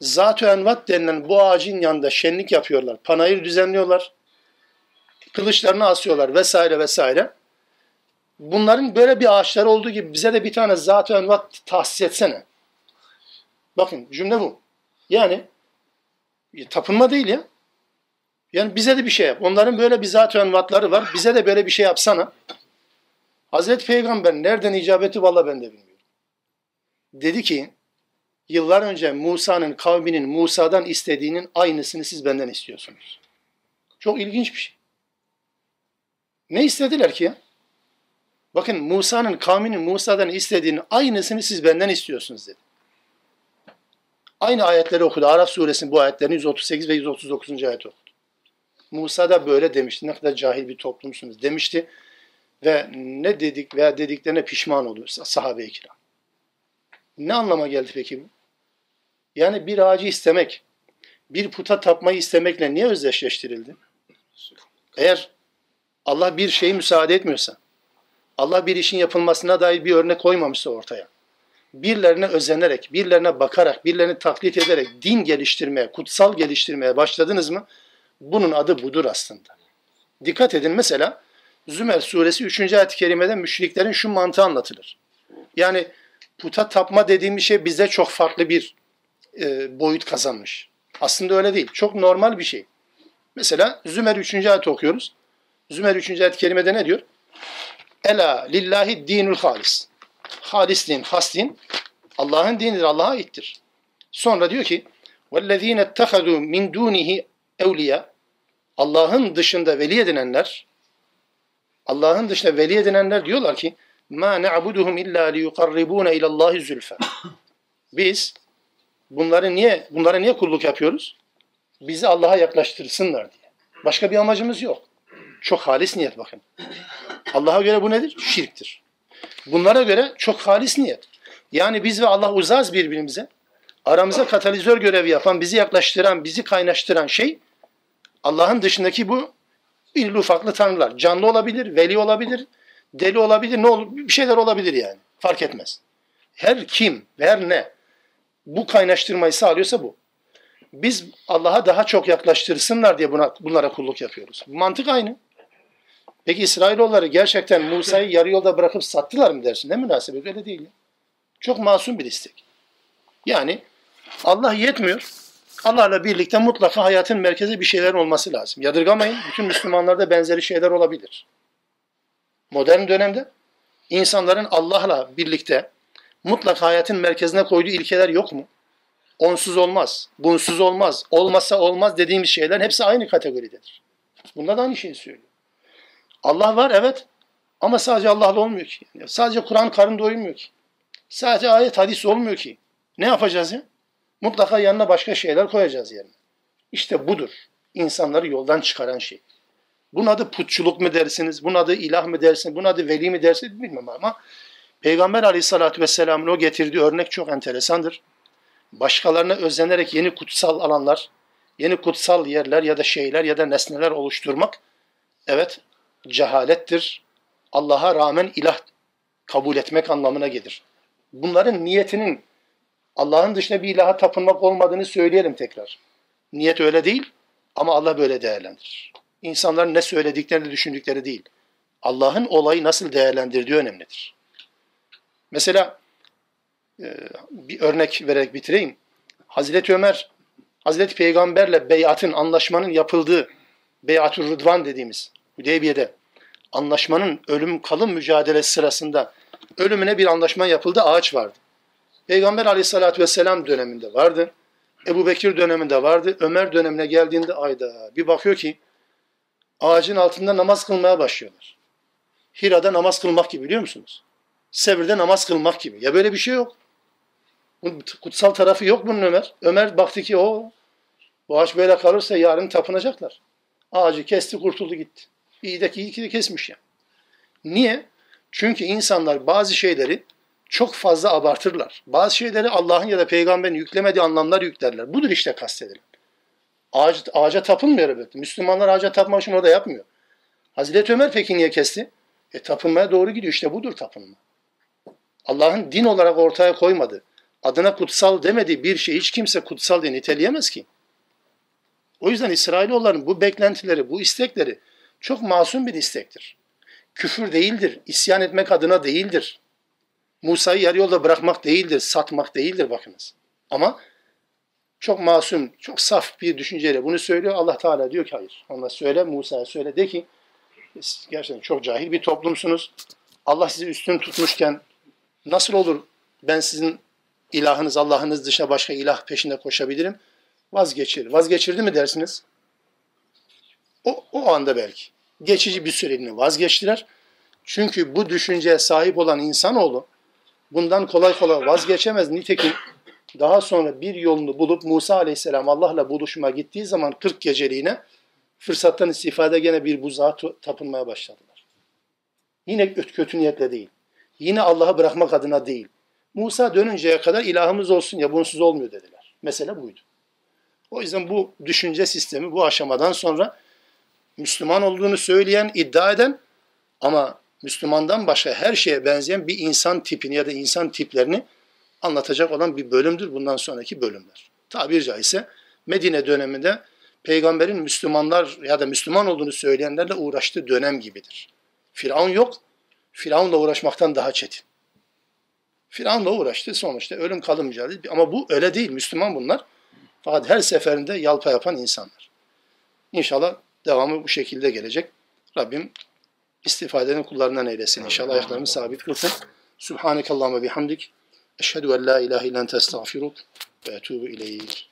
Zat-ı Envat denilen bu ağacın yanında şenlik yapıyorlar, panayır düzenliyorlar, kılıçlarını asıyorlar vesaire vesaire. Bunların böyle bir ağaçları olduğu gibi bize de bir tane Zat-ı Envat tahsis etsene. Bakın cümle bu. Yani tapınma değil ya. Yani bize de bir şey yap. Onların böyle bir zat envatları var. Bize de böyle bir şey yapsana. Hazreti Peygamber nereden icabeti valla ben de bilmiyorum. Dedi ki yıllar önce Musa'nın kavminin Musa'dan istediğinin aynısını siz benden istiyorsunuz. Çok ilginç bir şey. Ne istediler ki ya? Bakın Musa'nın kavminin Musa'dan istediğinin aynısını siz benden istiyorsunuz dedi. Aynı ayetleri okudu. Araf suresinin bu ayetlerini 138 ve 139. ayet okudu. Musa da böyle demişti. Ne kadar cahil bir toplumsunuz demişti. Ve ne dedik veya dediklerine pişman oldu sahabe-i kiram. Ne anlama geldi peki bu? Yani bir ağacı istemek, bir puta tapmayı istemekle niye özdeşleştirildi? Eğer Allah bir şeyi müsaade etmiyorsa, Allah bir işin yapılmasına dair bir örnek koymamışsa ortaya, birilerine özenerek, birilerine bakarak, birilerini taklit ederek din geliştirmeye, kutsal geliştirmeye başladınız mı? Bunun adı budur aslında. Dikkat edin mesela Zümer suresi 3. ayet-i kerimede müşriklerin şu mantığı anlatılır. Yani puta tapma dediğimiz şey bize çok farklı bir e, boyut kazanmış. Aslında öyle değil. Çok normal bir şey. Mesela Zümer 3. ayet okuyoruz. Zümer 3. ayet-i kerimede ne diyor? Ela lillahi dinul halis. Halis din, has din Allah'ın dinidir, Allah'a aittir. Sonra diyor ki وَالَّذ۪ينَ اتَّخَذُوا مِنْ دُونِهِ اَوْلِيَا Allah'ın dışında veli edinenler Allah'ın dışında veli edinenler diyorlar ki ma na'buduhum illa liyuqarribuna ila Allah zülfe. Biz bunları niye bunlara niye kulluk yapıyoruz? Bizi Allah'a yaklaştırsınlar diye. Başka bir amacımız yok. Çok halis niyet bakın. Allah'a göre bu nedir? Şirktir. Bunlara göre çok halis niyet. Yani biz ve Allah uzağız birbirimize. Aramıza katalizör görevi yapan, bizi yaklaştıran, bizi kaynaştıran şey Allah'ın dışındaki bu bir ufaklı tanrılar. Canlı olabilir, veli olabilir, deli olabilir, ne olur bir şeyler olabilir yani. Fark etmez. Her kim her ne bu kaynaştırmayı sağlıyorsa bu. Biz Allah'a daha çok yaklaştırsınlar diye buna, bunlara kulluk yapıyoruz. Mantık aynı. Peki İsrailoğulları gerçekten Musa'yı yarı yolda bırakıp sattılar mı dersin? Ne münasebet öyle değil. Çok masum bir istek. Yani Allah yetmiyor. Allah'la birlikte mutlaka hayatın merkezi bir şeyler olması lazım. Yadırgamayın. Bütün Müslümanlarda benzeri şeyler olabilir. Modern dönemde insanların Allah'la birlikte mutlaka hayatın merkezine koyduğu ilkeler yok mu? Onsuz olmaz, bunsuz olmaz, olmazsa olmaz dediğimiz şeyler hepsi aynı kategoridedir. Bunlar da aynı şeyi söylüyor. Allah var evet ama sadece Allah'la olmuyor ki. sadece Kur'an karın doyurmuyor ki. Sadece ayet hadis olmuyor ki. Ne yapacağız ya? Mutlaka yanına başka şeyler koyacağız yerine. İşte budur. İnsanları yoldan çıkaran şey. Bunun adı putçuluk mu dersiniz? Bunun adı ilah mı dersiniz? Bunun adı veli mi dersiniz? Bilmem ama Peygamber aleyhissalatü vesselamın o getirdiği örnek çok enteresandır. Başkalarına özenerek yeni kutsal alanlar, yeni kutsal yerler ya da şeyler ya da nesneler oluşturmak evet cehalettir. Allah'a rağmen ilah kabul etmek anlamına gelir. Bunların niyetinin Allah'ın dışında bir ilaha tapınmak olmadığını söyleyelim tekrar. Niyet öyle değil ama Allah böyle değerlendirir. İnsanların ne söylediklerini düşündükleri değil. Allah'ın olayı nasıl değerlendirdiği önemlidir. Mesela e, bir örnek vererek bitireyim. Hazreti Ömer, Hazreti Peygamberle beyatın, anlaşmanın yapıldığı, beyatü rıdvan dediğimiz Hudeybiye'de anlaşmanın ölüm kalım mücadelesi sırasında ölümüne bir anlaşma yapıldı, ağaç vardı. Peygamber aleyhissalatü vesselam döneminde vardı. Ebu Bekir döneminde vardı. Ömer dönemine geldiğinde ayda bir bakıyor ki ağacın altında namaz kılmaya başlıyorlar. Hira'da namaz kılmak gibi biliyor musunuz? Sevir'de namaz kılmak gibi. Ya böyle bir şey yok. Kutsal tarafı yok bunun Ömer. Ömer baktı ki o bu ağaç böyle kalırsa yarın tapınacaklar. Ağacı kesti kurtuldu gitti. İyi de iyi ki de kesmiş yani. Niye? Çünkü insanlar bazı şeyleri çok fazla abartırlar. Bazı şeyleri Allah'ın ya da peygamberin yüklemediği anlamlar yüklerler. Budur işte kastedilen. Ağaç, ağaca tapınmıyor elbette. Müslümanlar ağaca tapmak için o yapmıyor. Hazreti Ömer peki niye kesti? E tapınmaya doğru gidiyor. İşte budur tapınma. Allah'ın din olarak ortaya koymadı. Adına kutsal demediği bir şey hiç kimse kutsal diye niteleyemez ki. O yüzden İsrailoğulların bu beklentileri, bu istekleri çok masum bir istektir. Küfür değildir, isyan etmek adına değildir. Musa'yı yarı yolda bırakmak değildir, satmak değildir bakınız. Ama çok masum, çok saf bir düşünceyle bunu söylüyor. Allah Teala diyor ki hayır. Ona söyle, Musa'ya söyle de ki gerçekten çok cahil bir toplumsunuz. Allah sizi üstün tutmuşken nasıl olur ben sizin ilahınız, Allah'ınız dışında başka ilah peşinde koşabilirim? Vazgeçir. Vazgeçirdi mi dersiniz? O, o anda belki. Geçici bir süreliğine vazgeçtiler. Çünkü bu düşünceye sahip olan insanoğlu bundan kolay kolay vazgeçemez. Nitekim daha sonra bir yolunu bulup Musa aleyhisselam Allah'la buluşma gittiği zaman 40 geceliğine fırsattan istifade gene bir buzağa tapınmaya başladılar. Yine kötü niyetle değil. Yine Allah'ı bırakmak adına değil. Musa dönünceye kadar ilahımız olsun ya bunsuz olmuyor dediler. Mesele buydu. O yüzden bu düşünce sistemi bu aşamadan sonra Müslüman olduğunu söyleyen, iddia eden ama Müslümandan başka her şeye benzeyen bir insan tipini ya da insan tiplerini anlatacak olan bir bölümdür bundan sonraki bölümler. Tabir caizse Medine döneminde peygamberin Müslümanlar ya da Müslüman olduğunu söyleyenlerle uğraştığı dönem gibidir. Firavun yok. Firavunla uğraşmaktan daha çetin. Firavunla uğraştı sonuçta ölüm kalım mücadele. Ama bu öyle değil. Müslüman bunlar. Fakat her seferinde yalpa yapan insanlar. İnşallah devamı bu şekilde gelecek. Rabbim istifadenin kullarından eylesin. İnşallah ayaklarımı sabit kılsın. Subhanekallahumma bihamdik. Eşhedü en la ilahe illen testağfiruk ve etubu ileyk.